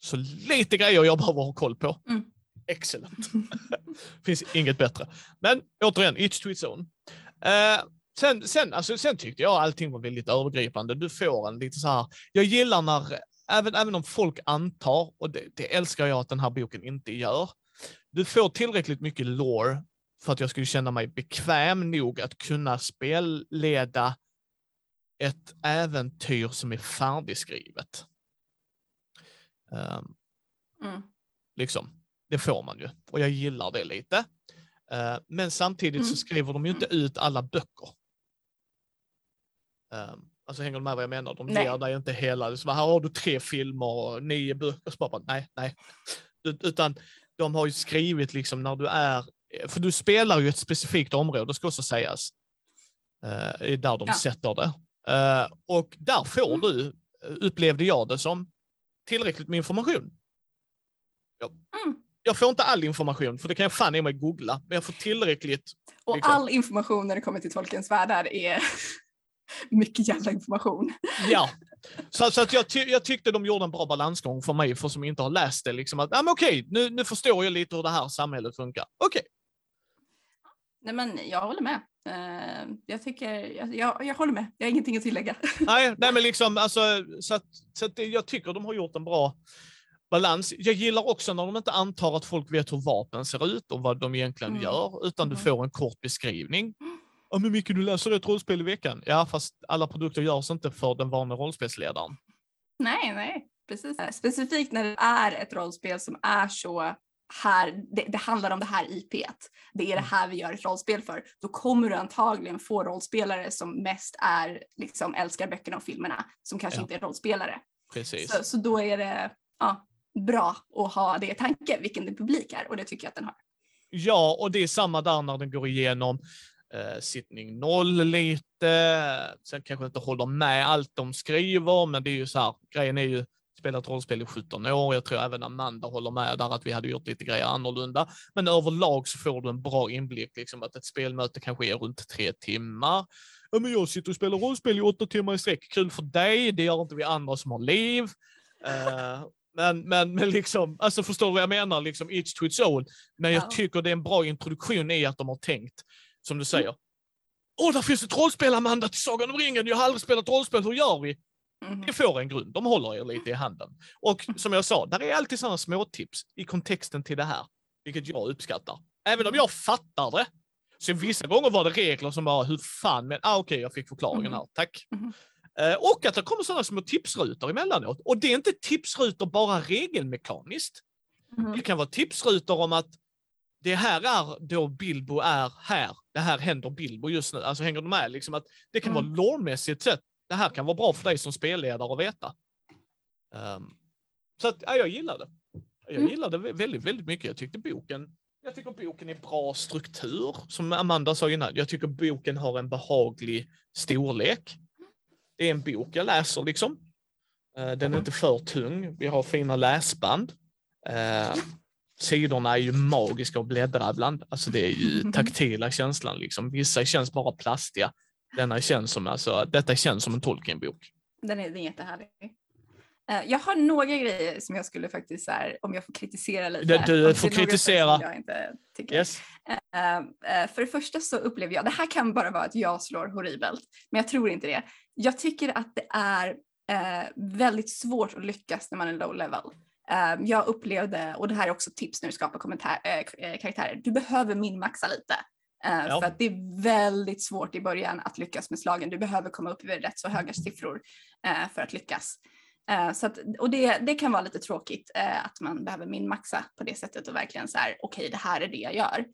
Så lite grejer jag behöver ha koll på. Mm. Excellent. (laughs) Finns inget bättre. Men återigen, each to its own. Uh, Sen, sen, alltså, sen tyckte jag allting var väldigt övergripande. Du får en lite så här, jag gillar när, även, även om folk antar, och det, det älskar jag att den här boken inte gör, du får tillräckligt mycket lore för att jag skulle känna mig bekväm nog att kunna spelleda ett äventyr som är färdigskrivet. Um, mm. Liksom, det får man ju. Och jag gillar det lite. Uh, men samtidigt mm. så skriver de ju inte ut alla böcker. Um, alltså hänger du med vad jag menar? De nej. ger dig inte hela, så här har du tre filmer och nio böcker. Så bara, nej, nej. Utan de har ju skrivit liksom när du är, för du spelar ju ett specifikt område, ska också sägas. Uh, där de ja. sätter det. Uh, och där får mm. du, upplevde jag det som, tillräckligt med information. Jag, mm. jag får inte all information, för det kan jag fan i mig googla, men jag får tillräckligt. Och liksom. all information när det kommer till Tolkiens världar är mycket jävla information. Ja, så, så att jag, ty jag tyckte de gjorde en bra balansgång för mig, för som inte har läst det, liksom att, ja men okej, nu, nu förstår jag lite hur det här samhället funkar. Okej. Nej men jag håller med. Uh, jag tycker, jag, jag, jag, håller med, jag har ingenting att tillägga. (laughs) nej, nej men liksom, alltså, så att, så att jag tycker de har gjort en bra balans. Jag gillar också när de inte antar att folk vet hur vapen ser ut och vad de egentligen mm. gör, utan mm. du får en kort beskrivning. Ja, men Micke, du läser ett rollspel i veckan. Ja, fast alla produkter görs inte för den vanliga rollspelsledaren. Nej, nej, precis. Specifikt när det är ett rollspel som är så här, det, det, handlar om det här IP, det är det mm. här vi gör ett rollspel för, då kommer du antagligen få rollspelare som mest är, liksom älskar böckerna och filmerna, som kanske ja. inte är rollspelare. Precis. Så, så då är det ja, bra att ha det i tanke, vilken din publik är, och det tycker jag att den har. Ja, och det är samma där när den går igenom eh, sittning noll lite. Sen kanske inte håller med allt de skriver, men det är ju så här, grejen är ju spelat rollspel i 17 år. Jag tror även Amanda håller med där att vi hade gjort lite grejer annorlunda. Men överlag så får du en bra inblick, liksom att ett spelmöte kanske är runt tre timmar. Ja, men jag sitter och spelar rollspel i åtta timmar i sträck. Kul för dig, det gör inte vi andra som har liv. Uh, men, men, men liksom, alltså förstår du vad jag menar? Liksom each to its own. Men jag tycker det är en bra introduktion i att de har tänkt som du säger. Åh, där finns ett rollspel Amanda till Sagan om ringen. Jag har aldrig spelat rollspel, hur gör vi? Mm. Ni får en grund, de håller er lite i handen. Och som jag sa, där är alltid sådana små tips i kontexten till det här, vilket jag uppskattar. Även om jag fattar det, så vissa gånger var det regler som bara, hur fan, men ah, okej, okay, jag fick förklaringen här, tack. Mm. Och att det kommer sådana små tipsrutor emellanåt. Och det är inte tipsrutor bara regelmekaniskt. Mm. Det kan vara tipsrutor om att det här är då Bilbo är här. Det här händer Bilbo just nu. Alltså hänger du med? Liksom att det kan mm. vara lårmässigt sett. Det här kan vara bra för dig som spelledare att veta. Um, så att, ja, jag gillar det. Jag mm. gillar det väldigt, väldigt mycket. Jag tyckte boken, jag tycker boken är bra struktur, som Amanda sa innan. Jag tycker boken har en behaglig storlek. Det är en bok jag läser liksom. Eh, Den är inte för tung. Vi har fina läsband. Sidorna är ju magiska att bläddra ibland. Alltså det är ju taktila känslan liksom. Vissa känns bara plastiga. Denna känns som, alltså, detta känns som en Tolkien-bok. Den är, den är jättehärlig. Eh, Jag har några grejer som jag skulle faktiskt, så här, om jag får kritisera lite. Du- du får kritisera. Jag inte tycker. Yes. Eh, eh, För det första så upplever jag, det här kan bara vara att jag slår horribelt, men jag tror inte det. Jag tycker att det är väldigt svårt att lyckas när man är low level. Eh, jag upplevde, och det här är också tips när du skapar eh, karaktärer, du behöver minmaxa lite. Eh, Ja. För att det är väldigt svårt i början att lyckas med slagen. Du behöver komma upp i rätt så höga siffror eh, för att lyckas. Eh, så att, och det, det kan vara lite tråkigt att man behöver minmaxa på det sättet och verkligen så här, okej det här är det jag gör.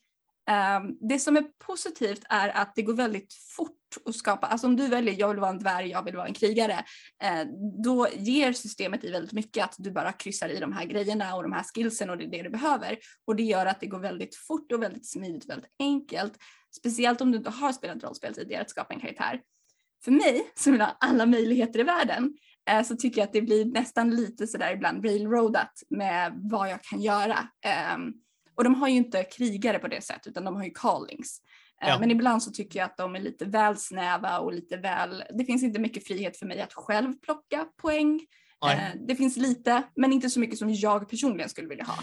Ehm, det som är positivt är att det går väldigt fort att skapa, alltså om du väljer jag vill vara en dvärg, jag vill vara en krigare, eh, då ger systemet i väldigt mycket att du bara kryssar i de här grejerna och de här skillsen och det är det du behöver. Och det gör att det går väldigt fort och väldigt smidigt, väldigt enkelt. Speciellt om du inte har spelat rollspel tidigare att skapa en karaktär. För mig som vill ha alla möjligheter i världen eh, så tycker jag att det blir nästan lite sådär ibland railroadat med vad jag kan göra. Ehm, och de har ju inte krigare på det sättet utan de har ju callings. Eh, Ja. Men ibland så tycker jag att de är lite väl snäva och lite väl, det finns inte mycket frihet för mig att själv plocka poäng. Nej. Eh, Det finns lite, men inte så mycket som jag personligen skulle vilja ha.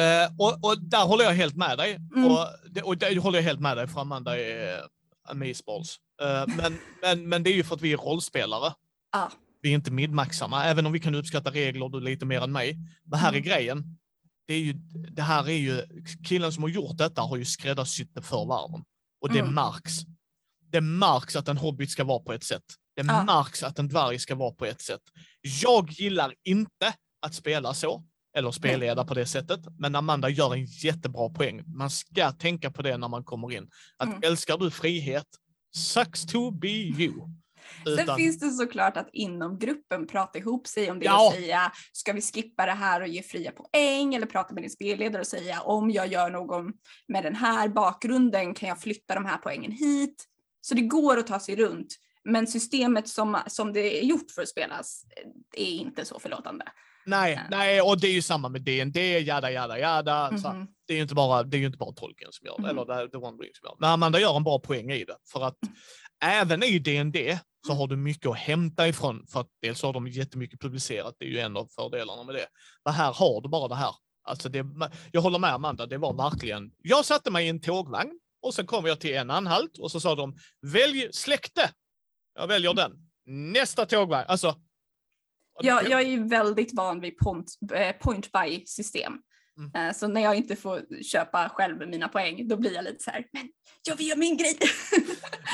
Eh, och, och där håller jag helt med dig. Mm. Och, det, och där håller jag helt med dig för Amanda är amazeballs. Uh, men, (laughs) men, men det är ju för att vi är rollspelare. Ja. Vi är inte midmaxarna, även om vi kan uppskatta regler du lite mer än mig. Men här är Mm. grejen. Det, är ju, det här är ju, killen som har gjort detta har ju skräddarsytt det för världen. Och det Mm. märks. Det märks att en hobbit ska vara på ett sätt. Det Ja. märks att en dvärg ska vara på ett sätt. Jag gillar inte att spela så, eller spelleda på det sättet. Men Amanda gör en jättebra poäng. Man ska tänka på det när man kommer in. Att Mm. älskar du frihet, sucks to be you. Sen Utan- finns det såklart att inom gruppen prata ihop sig om det Ja. och säga ska vi skippa det här och ge fria poäng eller prata med din spelledare och säga om jag gör någon med den här bakgrunden kan jag flytta de här poängen hit. Så det går att ta sig runt. Men systemet som, som det är gjort för att spelas eh, är inte så förlåtande. Nej, Ja. nej, och det är ju samma med D&D, jada, jada, jada. Så Mhm. det är ju inte bara, det är ju inte bara Tolkien som gör det, Mhm. eller det är The One Ring som gör det. Men Amanda gör en bra poäng i det, för att även i D&D så har du mycket att hämta ifrån, för att dels har de jättemycket publicerat, det är ju en av fördelarna med det. Men här har du bara det här. Alltså det, jag håller med Amanda, det var verkligen, jag satte mig i en tågvagn och sen kom jag till en anhalt och så sa de, välj släkte. Jag väljer den. Nästa tågvagn, alltså. Jag, jag är ju väldigt van vid point, eh, point buy system. Mm. Eh, Så när jag inte får köpa själv mina poäng då blir jag lite så här, men jag vill göra min grej. (laughs)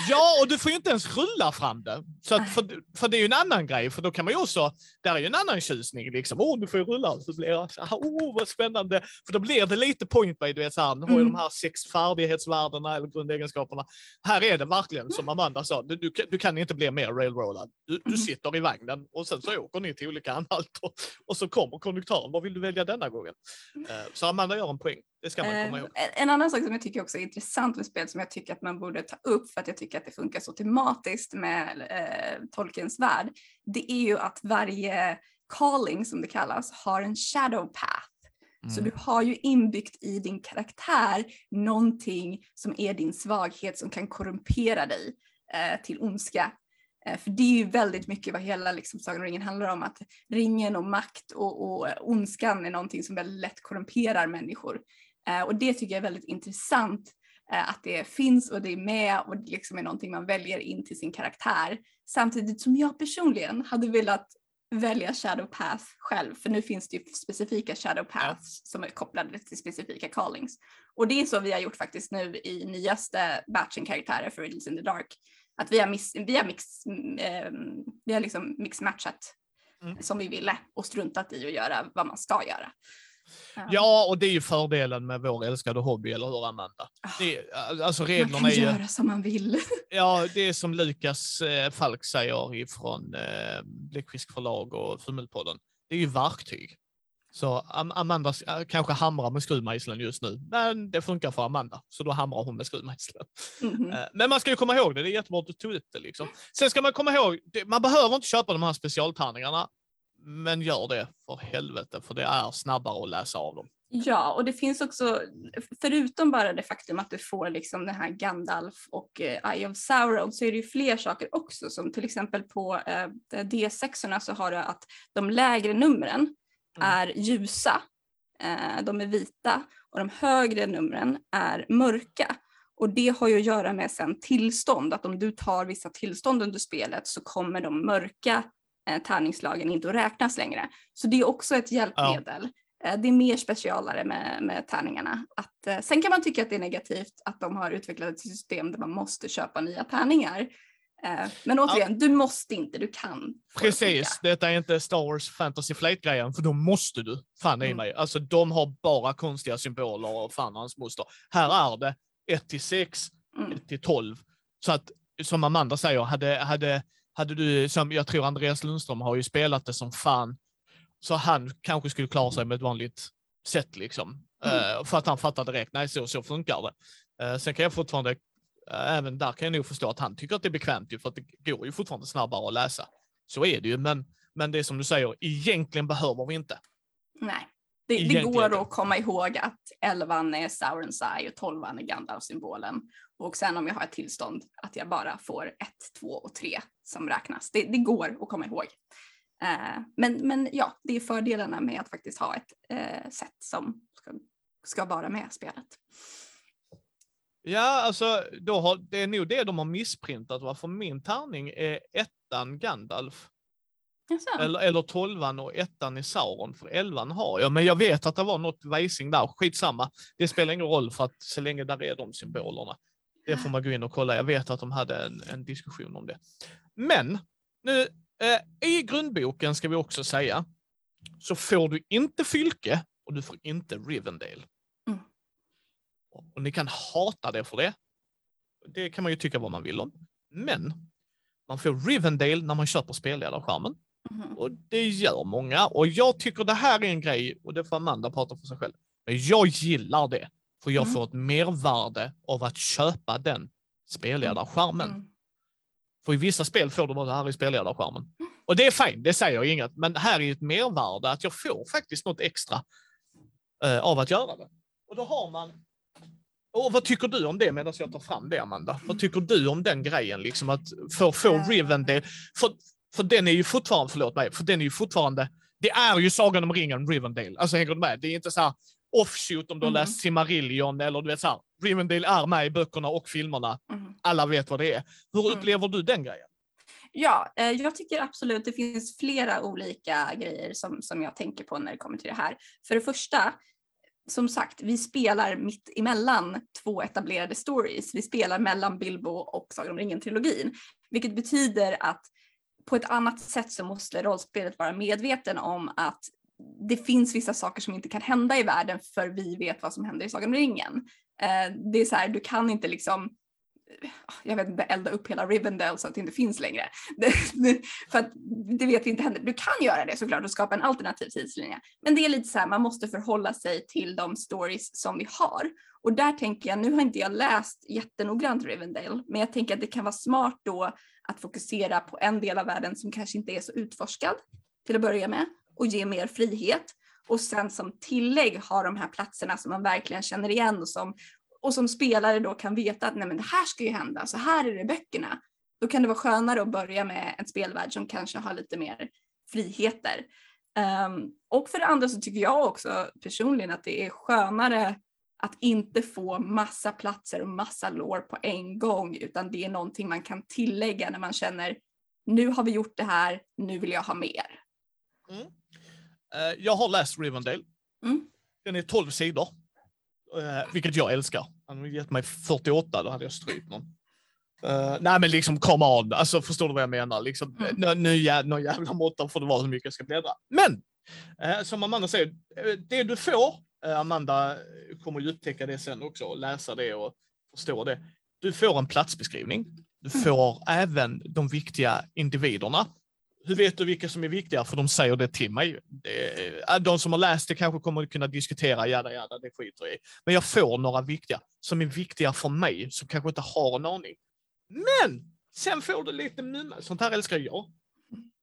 Ja, och du får ju inte ens rulla fram det. Så att, för, för det är ju en annan grej, för då kan man ju också, där är ju en annan tjusning liksom. Åh, du får ju rulla. Så blir jag så här, åh vad spännande. För då blir det lite point by, du vet så här, nu har ju Mm. de här sex färdighetsvärdena eller grundegenskaperna. Här är det verkligen som Amanda sa, du, du, kan- du kan inte bli mer railroadad. Du, du Mm. sitter i vagnen och sen så åker ni till olika anhalter och så kommer konduktören, vad vill du välja denna gången? Eh, Så Amanda gör en poäng, det ska man komma Eh, ihåg. En en annan sak som jag tycker också är intressant med spel som jag tycker att man borde ta upp för att jag tycker att det funkar så tematiskt med eh, Tolkiens värld. Det är ju att varje calling som det kallas har en shadow path. Så Mm. du har ju inbyggt i din karaktär någonting som är din svaghet som kan korrumpera dig eh, till ondska. Eh, för det är ju väldigt mycket vad hela liksom, Sagan om ringen handlar om, att ringen och makt och, och ondskan är någonting som väldigt lätt korrumperar människor. Eh, och det tycker jag är väldigt intressant eh, att det finns och det är med och det liksom är någonting man väljer in till sin karaktär. Samtidigt som jag personligen hade velat välja shadow path själv, för nu finns det ju specifika shadow paths som är kopplade till specifika callings. Och det är så vi har gjort faktiskt nu i nyaste batchen karaktärer för Riddles in the Dark. Att vi har, miss, vi har, mix, eh, vi har liksom mixmatchat Mm. som vi ville och struntat i att göra vad man ska göra. Ja, och det är ju fördelen med vår älskade hobby, eller hur Amanda? Ah, Det, alltså man reglerna kan är ju, göra som man vill. (laughs) ja det är som Lukas eh, Falk säger ifrån eh, Bläckfisk förlag och Fummelpodden. Det är ju verktyg. Så Am Amanda äh, kanske hamrar med skruvmejseln just nu, men det funkar för Amanda, så då hamrar hon med skruvmejseln. Mhm. Eh, Men man ska ju komma ihåg det, det är jättebra att du tog upp det. Liksom. Sen ska man komma ihåg, man behöver inte köpa de här specialtärningarna. Men gör det för helvete, för det är snabbare att läsa av dem. Ja, och det finns också, förutom bara det faktum att du får liksom den här Gandalf och eh, Eye of Sauron så är det ju fler saker också som till exempel på eh, D6orna så har du att de lägre numren mm. är ljusa, eh, de är vita och de högre numren är mörka. Och det har ju att göra med sen tillstånd, att om du tar vissa tillstånd under spelet så kommer de mörka tärningslagen inte att räknas längre. Så det är också ett hjälpmedel. Ja. Eh, det är mer specialare med, med tärningarna. Att, eh, sen kan man tycka att det är negativt att de har utvecklat ett system där man måste köpa nya tärningar. Eh, men återigen, ja. du måste inte, du kan. Precis, detta är inte Star Wars Fantasy Flight-grejen, för då måste du. Fan i mm. mig. Alltså de har bara konstiga symboler och fan hans moster. Här är det 1 till 6, mm. 1 till 12. Så att, som Amanda säger, hade, hade, hade du, som jag tror Andreas Lundström har ju spelat det som fan, så han kanske skulle klara sig med ett vanligt sätt liksom. Mm. Uh, för att han fattar direkt, nej så, så funkar det. Uh, sen kan jag fortfarande, uh, även där kan jag nog förstå att han tycker att det är bekvämt ju, för att det går ju fortfarande snabbare att läsa. Så är det ju, men, men det är som du säger, egentligen behöver vi inte. Nej. Det, det går att komma ihåg att 11 är Saurons Eye och 12 är Gandalf-symbolen. Och sen om jag har ett tillstånd att jag bara får 1, 2 och 3 som räknas. Det, det går att komma ihåg. Eh, men, men ja, det är fördelarna med att faktiskt ha ett eh, sätt som ska, ska vara med i spelet. Ja, alltså då har, det är nog det de har missprintat, varför min tärning är ettan Gandalf. Eller, eller tolvan och ettan i Sauron, för elvan har jag. Men jag vet att det var något vajsing där, skitsamma. Det spelar ingen roll för att så länge där är de symbolerna. Det får man gå in och kolla. Jag vet att de hade en, en diskussion om det. Men nu, eh, i grundboken ska vi också säga, så får du inte Fylke och du får inte Rivendale. Mm. Och ni kan hata det för det. Det kan man ju tycka vad man vill om. Men man får Rivendale när man köper spelledarskärmen. Mm. Och det gör många. Och jag tycker det här är en grej, och det får Amanda prata för sig själv, men jag gillar det. För jag mm. får ett mervärde av att köpa den spelledarskärmen. Mm. För i vissa spel får du bara det här i spelledarskärmen. Och det är fint, det säger jag inget, men här är ett mervärde att jag får faktiskt något extra uh, av att göra det. Och då har man och vad tycker du om det medan jag tar fram det, Amanda? Vad tycker du om den grejen, liksom att få, få Rivendale? För, för den är ju fortfarande, förlåt mig, för den är ju fortfarande, det är ju Sagan om ringen, Rivendale. Alltså hänger du med? Det är inte så här offshoot om du har mm. läst Simarillion eller du vet så här, Rivendale är med i böckerna och filmerna. Mm. Alla vet vad det är. Hur mm. upplever du den grejen? Ja, eh, jag tycker absolut det finns flera olika grejer som, som jag tänker på när det kommer till det här. För det första, som sagt, vi spelar mitt emellan två etablerade stories. Vi spelar mellan Bilbo och Sagan om ringen-trilogin, vilket betyder att på ett annat sätt så måste rollspelet vara medveten om att det finns vissa saker som inte kan hända i världen för vi vet vad som händer i Sagan om ringen. Eh, det är så här, du kan inte liksom eh, jag vet inte, elda upp hela Rivendell så att det inte finns längre. (laughs) för att det vet vi inte händer. Du kan göra det såklart och skapa en alternativ tidslinje. Men det är lite så här, man måste förhålla sig till de stories som vi har. Och där tänker jag, nu har inte jag läst jättenoggrant Rivendell, men jag tänker att det kan vara smart då att fokusera på en del av världen som kanske inte är så utforskad till att börja med och ge mer frihet. Och sen som tillägg ha de här platserna som man verkligen känner igen och som, och som spelare då kan veta att nej men det här ska ju hända, så här är det böckerna. Då kan det vara skönare att börja med en spelvärld som kanske har lite mer friheter. Um, och för det andra så tycker jag också personligen att det är skönare att inte få massa platser och massa lår på en gång utan det är någonting man kan tillägga när man känner nu har vi gjort det här, nu vill jag ha mer. Mm. Uh, jag har läst Rivendale. Mm. Den är 12 sidor, uh, vilket jag älskar. Han har gett mig 48, då hade jag strypt någon. Uh, nej men liksom come on, alltså förstår du vad jag menar? Liksom, mm. nu, jä jävla måtta får det vara hur mycket jag ska bläddra. Men, som Amanda säger, det du får Eh, Amanda kommer ju upptäcka det sen också och läsa det och förstå det. Du får en platsbeskrivning. Du mm. får mm. även de viktiga individerna. Hur vet du vilka som är viktiga? För de säger det till mig. De som har läst det kanske kommer att kunna diskutera, jada jada, det skiter i. Men jag får några viktiga, som är viktiga för mig, som kanske inte har en aning. Men sen får du lite mumma, sånt här älskar jag.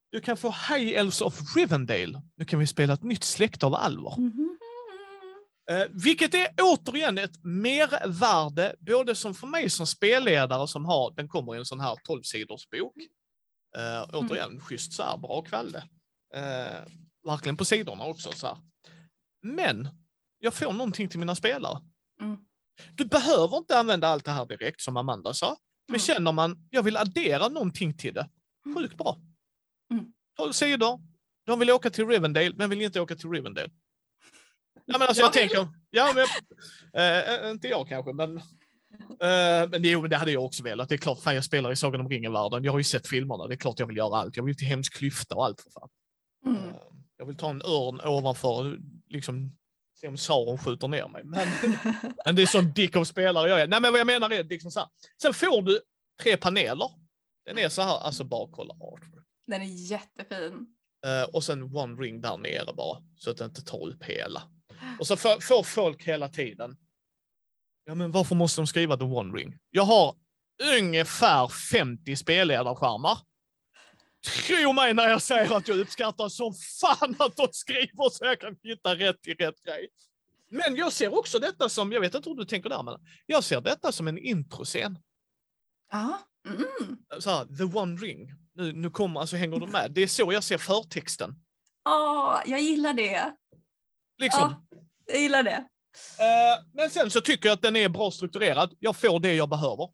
Du kan få High Elves of Rivendale. Nu kan vi spela ett nytt släkte av alver. Mhm. Eh, vilket är återigen ett mervärde, både som för mig som spelledare som har, den kommer i en sån här 12 sidors bok. Eh, återigen, schysst så här, bra kvälde. Eh, verkligen på sidorna också. Så här. Men jag får någonting till mina spelare. Mm. Du behöver inte använda allt det här direkt som Amanda sa. Men Mm. känner man, jag vill addera någonting till det, sjukt bra. Mm. 12 sidor, de vill åka till Rivendale, men vill inte åka till Rivendale. Ja, men alltså, Jag (laughs) tänker, ja, men, eh, inte jag kanske, men, eh, men jo, det hade jag också velat. Det är klart, fan jag spelar i Sagan om ringen-världen. Jag har ju sett filmerna, det är klart jag vill göra allt. Jag vill till Hemsk klyfta och allt för fan. Mm. Eh, Jag vill ta en örn ovanför liksom se om Sauron skjuter ner mig. Men, (laughs) men det är sån dick av spelare jag är. Nej, men vad jag menar är liksom så här. Sen får du tre paneler. Den är så här, alltså bara kolla artwork. Den är jättefin. Eh, och sen one ring där nere bara, så att det inte tar upp hela. Och så får, får folk hela tiden. Ja, men varför måste de skriva the one ring? Jag har ungefär 50 spelledarskärmar. Tro mig när jag säger att jag uppskattar som fan att de skriver så jag kan hitta rätt till rätt grej. Men jag ser också detta som, jag vet inte hur du tänker där, men jag ser detta som en introscen. Ja. Mm. Så här, the one ring. Nu, nu kommer, alltså hänger du med? Det är så jag ser förtexten. Åh, jag gillar det. Liksom. Ja, jag gillar det. Eh, men sen så tycker jag att den är bra strukturerad. Jag får det jag behöver.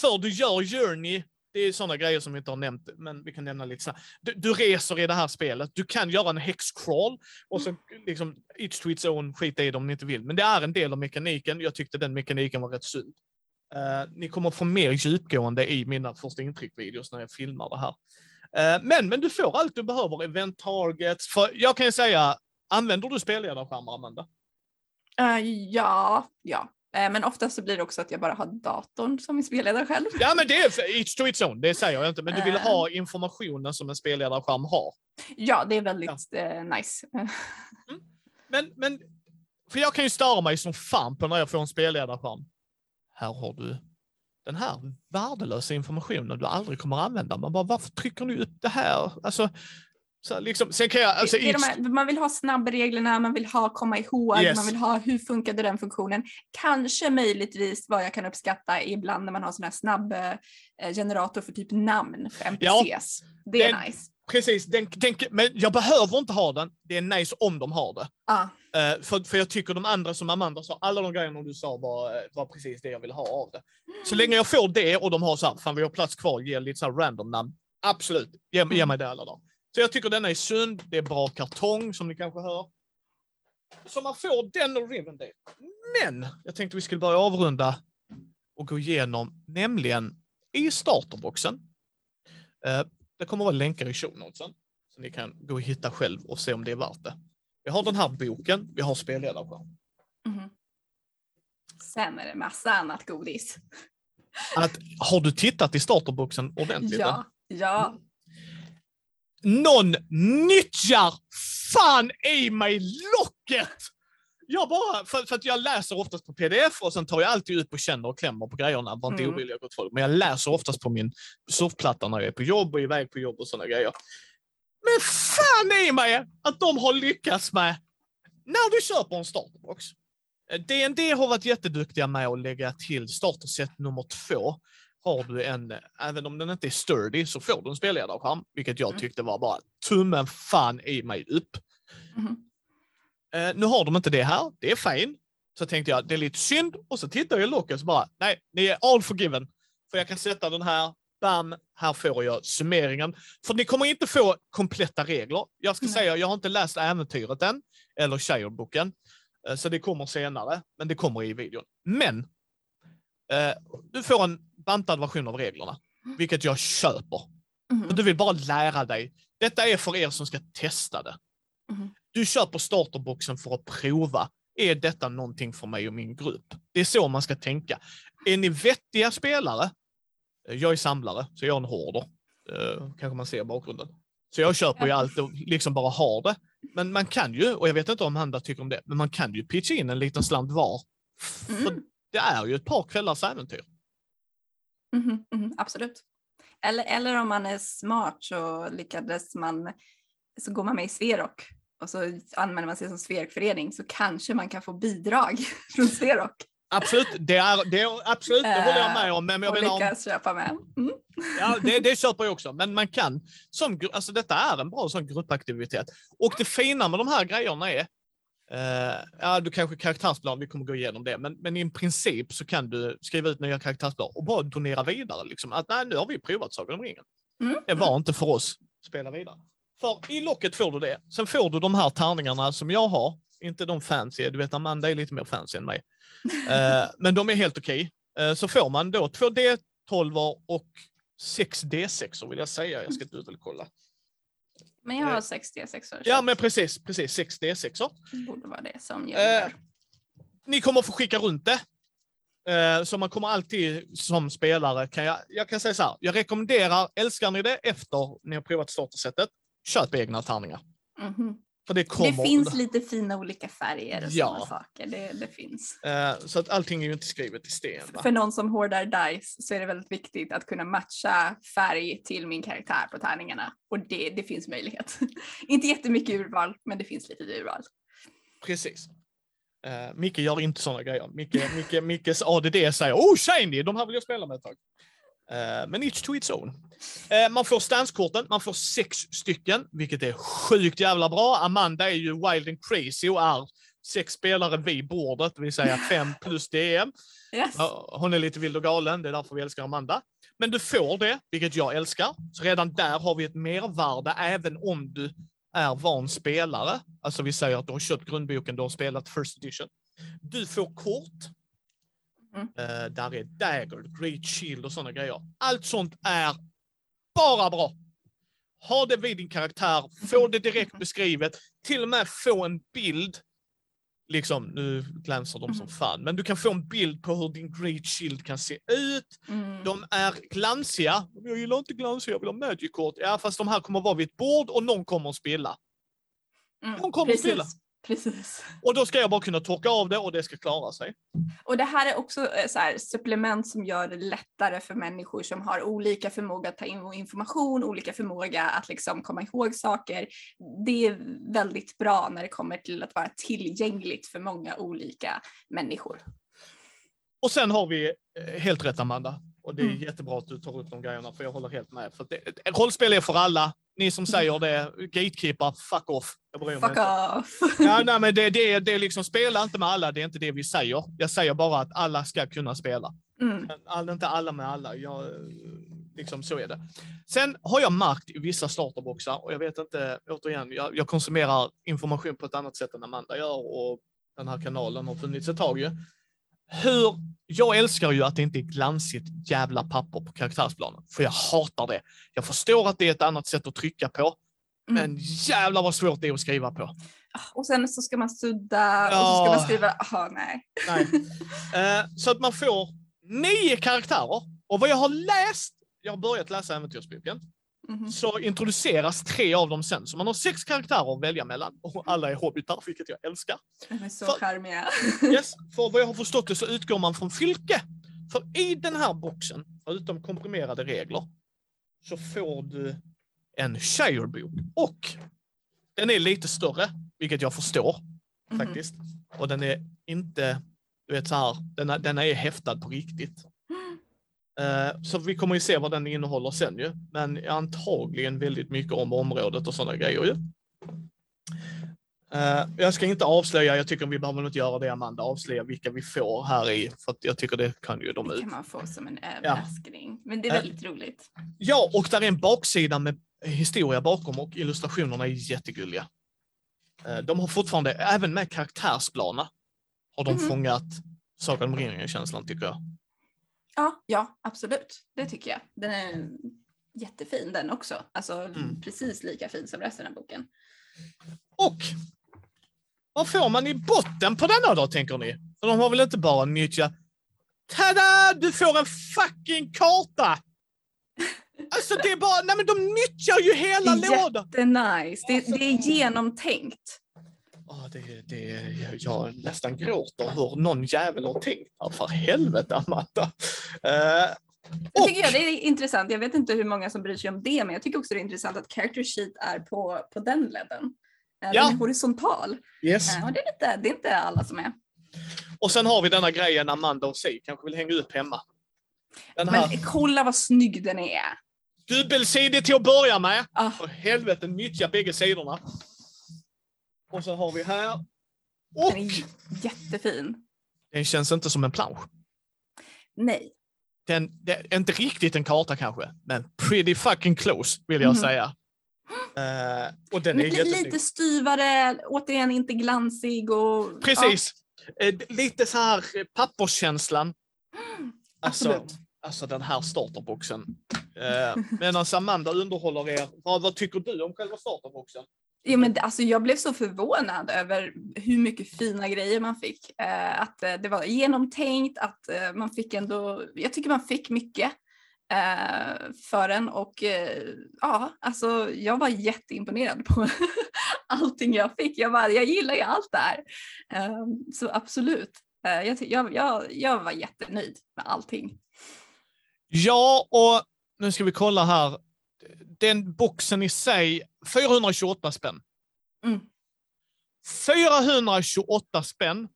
För du gör journey, det är sådana grejer som vi inte har nämnt, men vi kan nämna lite snabbt. Du, du reser i det här spelet, du kan göra en hexcrawl och så liksom each to its own, skita i det om ni inte vill. Men det är en del av mekaniken. Jag tyckte den mekaniken var rätt sund. Eh, ni kommer få mer djupgående i mina första intryck-videos när jag filmar det här. Eh, men, men du får allt du behöver, event targets. För jag kan ju säga, använder du spelledarskärmar, Amanda? Eh, ja, ja. Eh, men oftast så blir det också att jag bara har datorn som min spelledare själv. Ja, men det är each to its own, det säger jag inte. Men du vill Eh. ha informationen som en spelledarskärm har. Ja, det är väldigt eh, nice. Eh, (laughs) Men, men, för jag kan ju störa mig som fan på när jag får en spelledarskärm. Här har du den här värdelösa informationen du aldrig kommer använda. Man bara, varför trycker ni upp det här? Alltså, så liksom, sen kan jag, alltså, det är de each- här, man vill ha snabbreglerna, man vill ha komma ihåg, Yes. man vill ha hur funkade den funktionen. Kanske möjligtvis vad jag kan uppskatta ibland när man har sån här snabb eh, generator för typ namn för NPCs. det är den- nice. precis, den, den, men jag behöver inte ha den. Det är nice om de har det. Ja, Eh, för, för jag tycker de andra som Amanda sa, alla de grejerna du sa var, var precis det jag vill ha av det. Så länge jag får det och de har så här, fan vi har plats kvar, ge lite så här random namn. Absolut, ge, ge mig det alla dagar. Så jag tycker denna är sund, det är bra kartong som ni kanske hör. Så man får den och Rivendale. Men jag tänkte vi skulle börja avrunda och gå igenom, nämligen i starterboxen. Eh, det kommer att vara länkar i show notesen, så ni kan gå och hitta själv och se om det är värt det. Vi har den här boken, vi har spelledarskärm. mhm. Sen är det massa annat godis. Att, har du tittat i starterboxen ordentligt? Ja, ja. Någon nyttjar fan i mig locket! Jag bara, för, för att jag läser oftast på pdf och sen tar jag alltid ut och känner och klämmer på grejerna. Var inte Mm. gott folk. Men jag läser oftast på min surfplatta när jag är på jobb och iväg på jobb och sådana grejer. Men fan i mig att de har lyckats med, när du köper en starterbox. Eh, D&D har varit jätteduktiga med att lägga till starterset nummer två. Har du en, även om den inte är sturdy, så får du en spelledarskärm. Vilket jag Mm. tyckte var bara tummen fan i mig upp. Mhm. Eh, nu har de inte det här, det är fine. Så tänkte jag, det är lite synd. Och så tittar jag i locket och så bara, nej, ni är all forgiven. För jag kan sätta den här, bam, här får jag summeringen. För ni kommer inte få kompletta regler. Jag ska Nej. säga, jag har inte läst äventyret än, eller Shire-boken. Eh, Så det kommer senare, men det kommer i videon. Men, eh, du får en bantad version av reglerna, vilket jag köper. Och du vill bara lära dig. Detta är för er som ska testa det. Mhm. Du köper starterboxen för att prova. Är detta någonting för mig och min grupp? Det är så man ska tänka. Är ni vettiga spelare? Eh, Jag är samlare, så jag är en hoarder. Eh, kanske man ser i bakgrunden. Så jag köper ju allt och liksom bara har det. Men man kan ju, och jag vet inte om Handa tycker om det, men man kan ju pitcha in en liten slant var. För Mm. det är ju ett par kvällars äventyr. Mhm, mhm, absolut. Eller, eller om man är smart så lyckades man, så går man med i Sverok och så anmäler man sig som Sverokförening så kanske man kan få bidrag (laughs) från Sverok. Absolut, det, är, det, är, absolut, det håller jag med om. Men jag och menar, om- lyckas köpa med. Mm. Ja, det, det köper jag också. Men man kan, som, alltså detta är en bra sån gruppaktivitet. Och det fina med de här grejerna är, eh, ja du kanske karaktärsblad, vi kommer gå igenom det, men, men i princip så kan du skriva ut nya karaktärsblad och bara donera vidare. Liksom. Att nej, nu har vi provat Sagan om ringen. Mm. Det var inte för oss. Spela vidare. För i locket får du det. Sen får du de här tärningarna som jag har. Inte de fancy, du vet Amanda är lite mer fancy än mig. (laughs) Eh, men de är helt okej. Eh, så får man då två D12 och 6 D6 vill jag säga. Jag ska inte ut och kolla. Men jag har 66 år. Ja, men precis, precis 6 D6. Det borde vara det som Eh, gäller. Ni kommer få skicka runt det. Eh, Så man kommer alltid som spelare, kan jag, jag kan säga så här, jag rekommenderar, älskar ni det efter ni har provat startersättet, köp egna tärningar. Mhm. För det kommer. Det finns lite fina olika färger och Ja. sådana saker. Det, det finns. Eh, Så att allting är ju inte skrivet i sten. Va? För någon som hårdar dice så är det väldigt viktigt att kunna matcha färg till min karaktär på tärningarna. Och det, det finns möjlighet. (laughs) inte jättemycket urval, men det finns lite urval. Precis. Uh, Micke gör inte sådana grejer. Micke, Micke, Mickes ADD säger oh shiny, de här vill jag spela med ett tag. Eh, men each to its own. Eh, man får stanskorten, man får sex stycken, vilket är sjukt jävla bra. Amanda är ju wild and crazy och är sex spelare vid bordet, det vill säga (laughs) fem plus DM. Yes. Hon är lite vild och galen, det är därför vi älskar Amanda. Men du får det, vilket jag älskar. Så redan där har vi ett mervärde, även om du är van spelare. Alltså vi säger att du har köpt grundboken, du har spelat first edition. Du får kort. Mm. Eh, där är dagger, great shield och sådana grejer. Allt sånt är bara bra. Ha det vid din karaktär, få det direkt (laughs) beskrivet, till och med få en bild. Liksom, nu glänser de som Mhm. fan, men du kan få en bild på hur din great shield kan se ut. Mm. De är glansiga. Jag gillar inte glansiga, jag vill ha magic-kort. Ja, fast de här kommer vara vid ett bord och någon kommer att spilla. Mm. de kommer att spela. Precis. Och då ska jag bara kunna torka av det och det ska klara sig. Och det här är också eh, så här, supplement som gör det lättare för människor som har olika förmåga att ta in information, olika förmåga att liksom komma ihåg saker. Det är väldigt bra när det kommer till att vara tillgängligt för många olika människor. Och sen har vi eh, helt rätt Amanda. Och det är Mm. jättebra att du tar upp de grejerna, för jag håller helt med. För det, rollspel är för alla. Ni som säger det, gatekeeper, fuck off. Jag bryr mig Fuck inte. off! Ja, nej, men det, det, är- det är liksom, spela inte med alla, det är inte det vi säger. Jag säger bara att alla ska kunna spela. Mm. All, inte alla med alla. Jag, liksom, så är det. Sen har jag märkt i vissa starterboxar, och jag vet inte, återigen, jag, jag konsumerar information på ett annat sätt än Amanda gör och den här kanalen har funnits ett tag ju. Hur, jag älskar ju att det inte är glansigt jävla papper på karaktärsplanen, för jag hatar det. Jag förstår att det är ett annat sätt att trycka på, Mm. men jävlar vad svårt det är att skriva på. Och sen så ska man sudda och så ska Ja. man skriva, aha nej. Nej. Eh, så att man får nio karaktärer. Och vad jag har läst, jag har börjat läsa äventyrsboken, Mhm. så introduceras tre av dem sen. Så man har sex karaktärer att välja mellan. Och alla är hobbitar, vilket jag älskar. De är så För- charmiga. Yes, för vad jag har förstått det så utgår man från fylke. För i den här boxen, förutom komprimerade regler, så får du en Shire-bok. Och den är lite större, vilket jag förstår Mhm. faktiskt. Och den är inte, du vet så här, den den är häftad på riktigt. Eh, så vi kommer ju se vad den innehåller sen ju. Men antagligen väldigt mycket om området och sådana grejer ju. Eh, jag ska inte avslöja, jag tycker vi behöver inte göra det Amanda, avslöja vilka vi får här i. För att jag tycker det kan ju de Det ut. kan man få som en överraskning. Men det är Eh. väldigt roligt. Ja, och där är en baksida med historia bakom och illustrationerna är jättegulliga. De har fortfarande, även med karaktärsplaner, har de Mhm. fångat Sagan om ringen-känslan tycker jag. Ja, ja, absolut. Det tycker jag. Den är jättefin den också. Alltså Mm. precis lika fin som resten av boken. Och vad får man i botten på denna då, tänker ni? För de har väl inte bara nyttjat... Tada! Du får en fucking karta! (laughs) Alltså det är bara, nej men de nyttjar ju hela Det är lådan! Det är nice. Det, det är genomtänkt. Ja, det, det, jag nästan gråter hur någon jävel har tänkt här. För helvete Amanda. Sen Och- tycker jag det är intressant, jag vet inte hur många som bryr sig om det, men jag tycker också det är intressant att character sheet är på, på den ledden. Eh, Ja. Den är horisontal. Yes. Eh, Och det är, lite, det är inte alla som är. Och sen har vi denna grejen Amanda och Si kanske vill hänga upp hemma. Den här Men kolla vad snygg den är. dubbelsidig till att börja med. Ah, För helvete, nyttja bägge sidorna. Och så har vi här. Och den är jättefin. den känns inte som en plansch. Nej. Den, är inte riktigt en karta kanske, men pretty fucking close vill jag Mhm. säga. Eh, och den är Men jättesnygg. lite styvare, återigen inte glansig och... Precis. Eh, d- lite så här eh, papperskänslan. Alltså, Absolut. alltså den här starterboxen. Eh, Medan Amanda underhåller er. Vad, vad tycker du om själva starterboxen? Jo, men det- alltså, jag blev så förvånad över hur mycket fina grejer man fick. Eh, att eh, det var genomtänkt, att eh, man fick ändå, jag tycker man fick mycket eh, för den och eh, ja, alltså jag var jätteimponerad på (laughs) allting jag fick. Jag, bara, jag gillar ju allt det här. Eh, så absolut, eh, jag, jag, jag, jag var jättenöjd med allting. Ja, och nu ska vi kolla här. Den boxen i sig, 428 spänn. Mm. 428 spänn.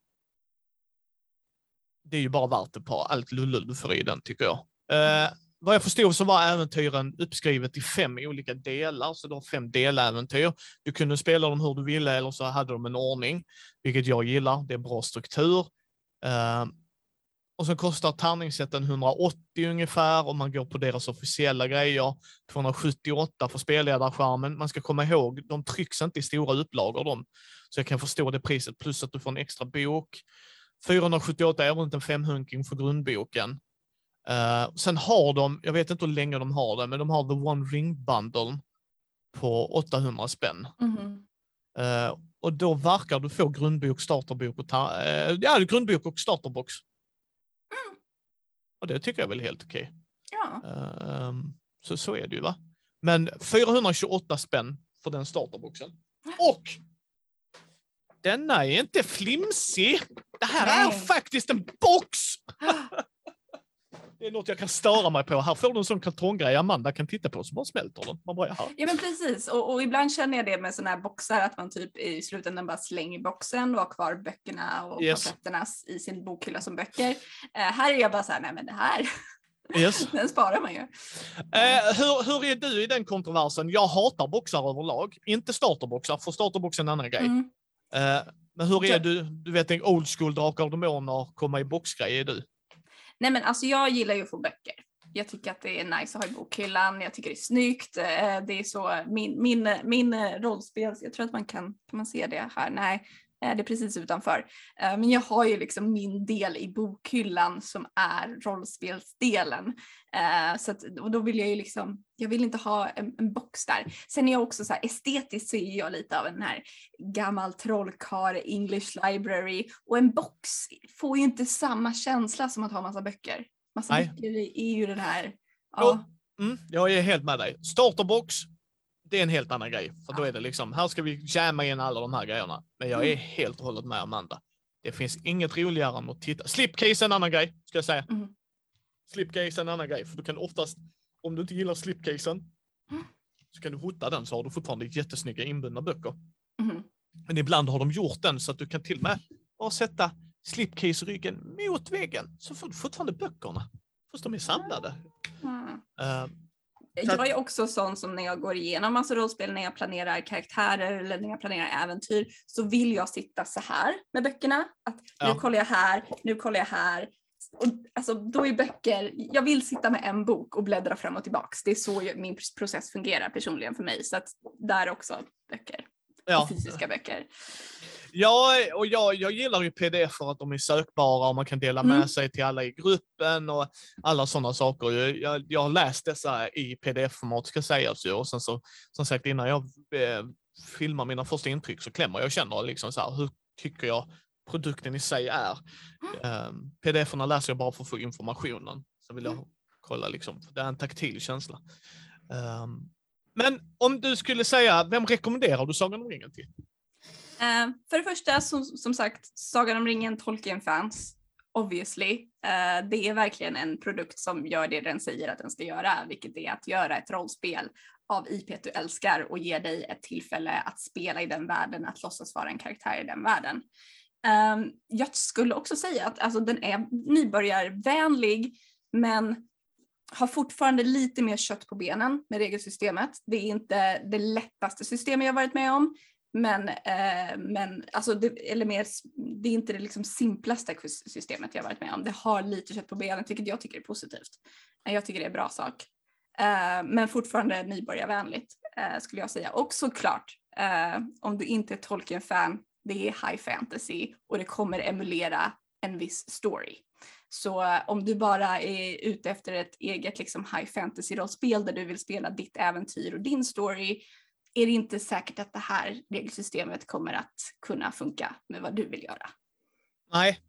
Det är ju bara värt det på allt lullull du får i den, tycker jag. Eh, vad jag förstod så var äventyren uppskrivet i fem olika delar, så du har fem deläventyr. Du kunde spela dem hur du ville eller så hade de en ordning, vilket jag gillar. Det är bra struktur. Eh, och så kostar tärningssätten 180 ungefär om man går på deras officiella grejer. 278 för spelledarskärmen. Man ska komma ihåg, de trycks inte i stora upplagor de. Så jag kan förstå det priset, plus att du får en extra bok. 478 är runt en femhunking för grundboken. Eh, sen har de, jag vet inte hur länge de har det, men de har The One Ring Bundle på 800 spänn. Mhm. Eh, och då verkar du få grundbok, starterbok och, ta- eh, ja, grundbok och starterbox. Och det tycker jag väl är helt okej. Ja. Ehm, så, så är det ju va. Men 428 spänn för den starterboxen. Och denna är inte flimsig. Det här är Nej. faktiskt en box! (gasps) (laughs) Det är något jag kan störa mig på. Här får du en sån kartonggrej Amanda kan titta på så bara smälter den. Man bara, jaha. Ja men precis och, och ibland känner jag det med sådana här boxar att man typ i slutändan bara slänger boxen och har kvar böckerna och Yes. i sin bokhylla som böcker. Eh, här är jag bara så här, nej men det här, Yes. (laughs) den sparar man ju. Eh, hur, hur är du i den kontroversen? Jag hatar boxar överlag. Inte starterboxar, för starterboxen är en annan grej. Mm. Eh, men hur är Ja. du? Du vet en old school Drakar och Demoner, komma i boxgrej är du? Nej men alltså jag gillar ju att få böcker. Jag tycker att det är nice att ha i bokhyllan, jag tycker det är snyggt. Eh, det är så min, min, min eh, rollspel, rollspels, jag tror att man kan, kan man se det här? Nej, eh, det är precis utanför. Men jag har ju liksom min del i bokhyllan som är rollspelsdelen. Eh, Så att, och då vill jag ju liksom, jag vill inte ha en, en box där. Sen är jag också så här, estetiskt så är jag lite av en här gammal trollkarl English library och en box får ju inte samma känsla som att ha massa böcker. Massa Nej. böcker är ju den här, ja, Mm, jag är helt med dig. Starterbox, det är en helt annan grej. För då är det liksom, här ska vi jamma in alla de här grejerna. Men jag är helt och hållet med Amanda. Det finns inget roligare än att titta. Slipcase är en annan grej, ska jag säga. Mm. Slipcase är en annan grej, för du kan oftast, om du inte gillar slipcasen, Mm. så kan du hota den så har du fortfarande jättesnygga inbundna böcker. Mhm. Men ibland har de gjort den så att du kan till och med bara sätta slipcase-ryggen mot väggen, så får du fortfarande böckerna. Fast de är samlade. Mm. Att- Jag är också sån som när jag går igenom massa rollspel, när jag planerar karaktärer eller när jag planerar äventyr så vill jag sitta så här med böckerna. Att Ja. nu kollar jag här, nu kollar jag här. Och, alltså, då är böcker, jag vill sitta med en bok och bläddra fram och tillbaks. Det är så min process fungerar personligen för mig. Så att där också böcker. ja. Fysiska böcker. Ja, och jag, jag gillar ju pdf för att de är sökbara och man kan dela med Mm. sig till alla i gruppen och alla sådana saker. Jag, jag, jag har läst dessa i pdf-format ska sägas ju och sen så, som sagt innan jag eh, filmar mina första intryck så klämmer jag och känner liksom så här, hur tycker jag produkten i sig är. Um, pdf-erna läser jag bara för att få informationen. Så vill jag kolla liksom, det är en taktil känsla. Ehm, men om du skulle säga, vem rekommenderar du Sagan om ringen till? Eh, för det första, som, som sagt, Sagan om ringen, Tolkien-fans. Obviously. Eh, det är verkligen en produkt som gör det den säger att den ska göra, vilket är att göra ett rollspel av IP du älskar och ger dig ett tillfälle att spela i den världen, att låtsas vara en karaktär i den världen. Um, jag skulle också säga att alltså, den är nybörjarvänlig, men har fortfarande lite mer kött på benen med regelsystemet. Det är inte det lättaste systemet jag varit med om, men, eh, men alltså det, eller mer, det är inte det liksom simplaste systemet jag varit med om. Det har lite kött på benen, vilket jag tycker är positivt. Eh, jag tycker det är en bra sak. Eh, men fortfarande nybörjarvänligt eh, skulle jag säga. Och såklart, eh, om du inte är Tolkien-fan, det är high fantasy och det kommer emulera en viss story. Så eh, om du bara är ute efter ett eget liksom, high fantasy-rollspel där du vill spela ditt äventyr och din story är det inte säkert att det här regelsystemet kommer att kunna funka med vad du vill göra. Nej.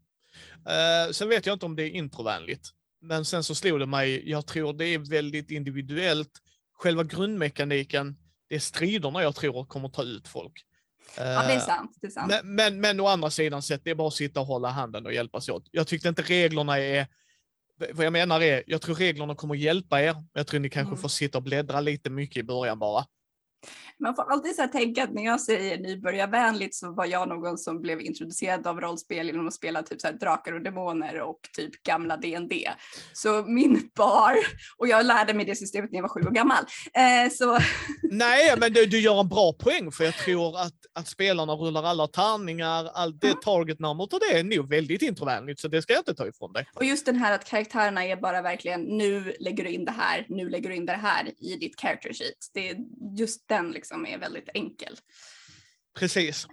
Uh, sen vet jag inte om det är introvänligt. Men sen så slog det mig, jag tror det är väldigt individuellt. Själva grundmekaniken, det är striderna jag tror kommer ta ut folk. Ja, det är eh, sant. Det är sant. Men, men, men å andra sidan sett, det är bara att sitta och hålla handen och hjälpas åt. Jag tyckte inte reglerna är... Vad jag menar är, jag tror reglerna kommer hjälpa er. Jag tror ni kanske mm. får sitta och bläddra lite mycket i början bara. Man får alltid så tänka att när jag säger nybörjarvänligt så var jag någon som blev introducerad av rollspel genom att spela typ så drakar och demoner och typ gamla D&D. Så min bar, och jag lärde mig det systemet när jag var sju år gammal. Eh, så... (laughs) Nej, men du, du gör en bra poäng för jag tror att, att spelarna rullar alla tärningar, allt det mm. targetnumret och det är nog väldigt introvänligt så det ska jag inte ta ifrån dig. Och just den här att karaktärerna är bara verkligen nu lägger du in det här, nu lägger du in det här i ditt character sheet. Det är just den liksom är väldigt enkel. Precis.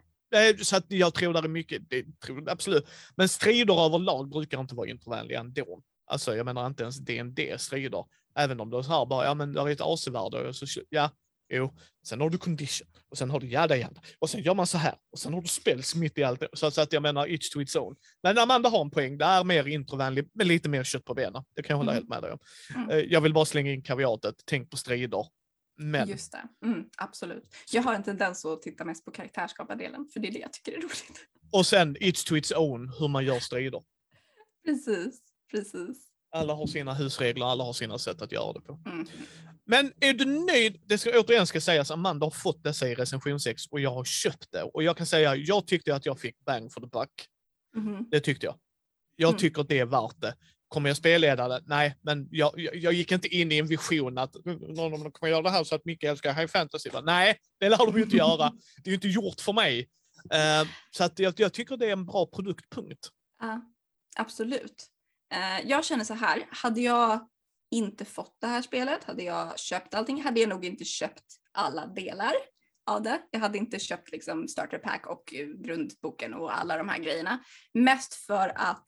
Så att jag tror det är mycket, det tror absolut. Men strider överlag brukar inte vara introvänliga ändå. Alltså jag menar inte ens D&D strider. Även om det är så här bara, ja men det är ett AC-värde och så, ja, jo. Sen har du condition och sen har du jada jada. Och sen gör man så här och sen har du spells mitt i allt. Så att jag menar each to its own. Men Amanda har en poäng, det är mer introvänligt med lite mer kött på benen. Det kan jag hålla mm. helt med dig om. Mm. Eh, jag vill bara slänga in kaviatet, tänk på strider. Men... Just det, mm, absolut. Jag har en tendens att titta mest på karaktärsskapardelen, för det är det jag tycker är roligt. Och sen it's to its own, hur man gör strider. Precis, precis. Alla har sina husregler, alla har sina sätt att göra det på. Mm. Men är du nöjd? Det ska återigen ska sägas, Amanda har fått dessa i recension 6 och jag har köpt det. Och jag kan säga, jag tyckte att jag fick bang for the buck. Mm. Det tyckte jag. Jag mm. tycker att det är värt det. Kommer jag spelleda det? Nej, men jag, jag, jag, gick inte in i en vision att någon av dem kommer göra det här så att Micke älskar high fantasy. Nej, det lär de ju inte göra. Det är ju inte gjort för mig. Uh, så att jag, jag, tycker det är en bra produktpunkt. Ja, absolut. Uh, jag känner så här, hade jag inte fått det här spelet, hade jag köpt allting, hade jag nog inte köpt alla delar av det. Jag hade inte köpt liksom starter pack och grundboken och alla de här grejerna. Mest för att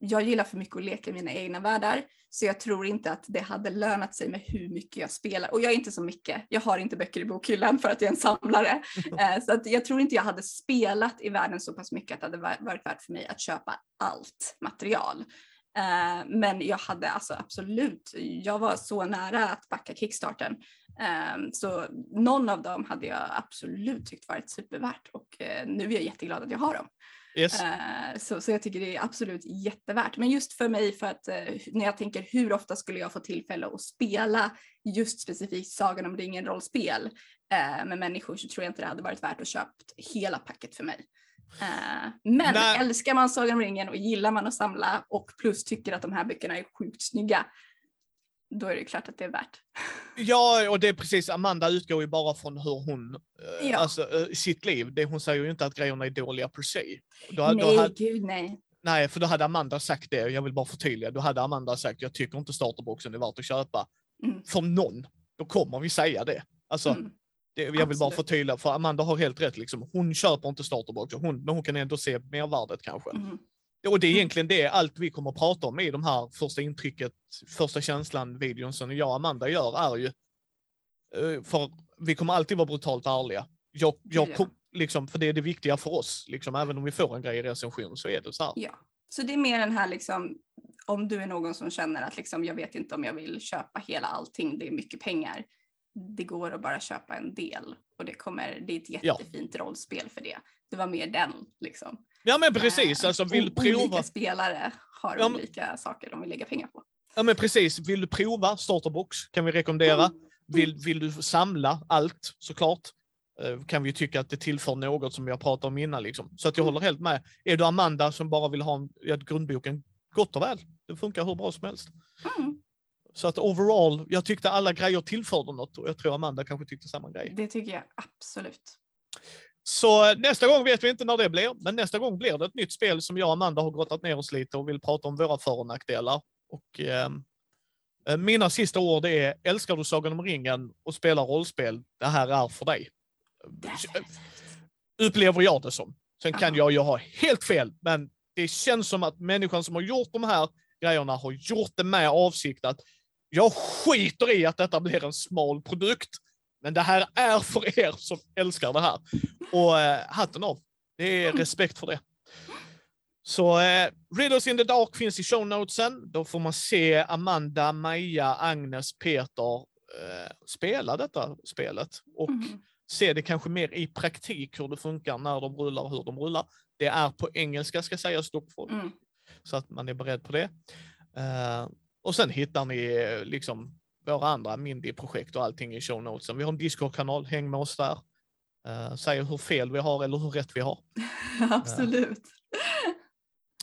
jag gillar för mycket att leka i mina egna världar så jag tror inte att det hade lönat sig med hur mycket jag spelar. Och jag är inte så mycket. Jag har inte böcker i bokhyllan för att jag är en samlare. Uh, (laughs) så att jag tror inte jag hade spelat i världen så pass mycket att det hade varit värt för mig att köpa allt material. Uh, men jag hade alltså absolut, jag var så nära att backa kickstarten. Um, så någon av dem hade jag absolut tyckt varit supervärt och uh, nu är jag jätteglad att jag har dem. Yes. Uh, så, så jag tycker det är absolut jättevärt. Men just för mig, för att uh, när jag tänker hur ofta skulle jag få tillfälle att spela just specifikt Sagan om ringen rollspel uh, med människor så tror jag inte det hade varit värt att köpa hela packet för mig. men Nej. älskar man Sagan om ringen och gillar man att samla och plus tycker att de här böckerna är sjukt snygga då är det klart att det är värt. Ja, och det är precis, Amanda utgår ju bara från hur hon, ja. alltså sitt liv. Det, hon säger ju inte att grejerna är dåliga per se. Då, nej, då hade, gud nej. Nej, för då hade Amanda sagt det, jag vill bara förtydliga, då hade Amanda sagt, jag tycker inte starterboxen är värt att köpa. Mm. För någon, då kommer vi säga det. Alltså, mm. det, jag vill Absolut. bara förtydliga, för Amanda har helt rätt, liksom. hon köper inte starterboxen, hon, men hon kan ändå se mervärdet kanske. Mm. Och det är egentligen det allt vi kommer att prata om i de här första intrycket, första känslan-videon som jag och Amanda gör är ju, eh, för vi kommer alltid vara brutalt ärliga. Jag, jag kom, liksom, för det är det viktiga för oss, liksom, även om vi får en grej i recension så är det så här. Ja, så det är mer den här liksom, om du är någon som känner att liksom, jag vet inte om jag vill köpa hela allting, det är mycket pengar. Det går att bara köpa en del och det, kommer, det är ett jättefint ja. rollspel för det. Det var mer den liksom. Ja men precis, Eh, alltså vill prova. Olika spelare har Ja, men- olika saker de vill lägga pengar på. Ja men precis, vill du prova starterbox kan vi rekommendera. Mm. Vill, vill du samla allt såklart eh, kan vi tycka att det tillför något som har pratat om innan. Liksom. Så att jag Mm. håller helt med. Är du Amanda som bara vill ha en, ja, grundboken, gott och väl. Det funkar hur bra som helst. Mm, Så att overall, jag tyckte alla grejer tillförde något och jag tror Amanda kanske tyckte samma grej. det tycker jag absolut. Så eh, nästa gång vet vi inte när det blir, men nästa gång blir det ett nytt spel som jag och Amanda har grottat ner oss lite och vill prata om våra för och nackdelar. Och, ehm, eh, mina sista ord är, älskar du Sagan om ringen och spelar rollspel, det här är för dig. Upplever jag det som. Sen kan jag ju ha helt fel, men det känns som att människan som har gjort de här grejerna har gjort det med avsikt att jag skiter i att detta blir en smal produkt, men det här är för er som älskar det här. Och eh, hatten av. Det är respekt för det. Så eh, Riddles in the Dark finns i show notesen. Då får man se Amanda, Maja, Agnes, Peter eh, spela detta spelet. Och Mm. se det kanske mer i praktik hur det funkar när de rullar och hur de rullar. Det är på engelska ska sägas dock, Mm. så att man är beredd på det. Eh, och sen hittar ni eh, liksom våra andra Mindy-projekt och allting i show notesen. Vi har en Discord-kanal, häng med oss där. Uh, säger hur fel vi har eller hur rätt vi har. (laughs) Absolut.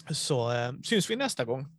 Så eh, syns vi nästa gång.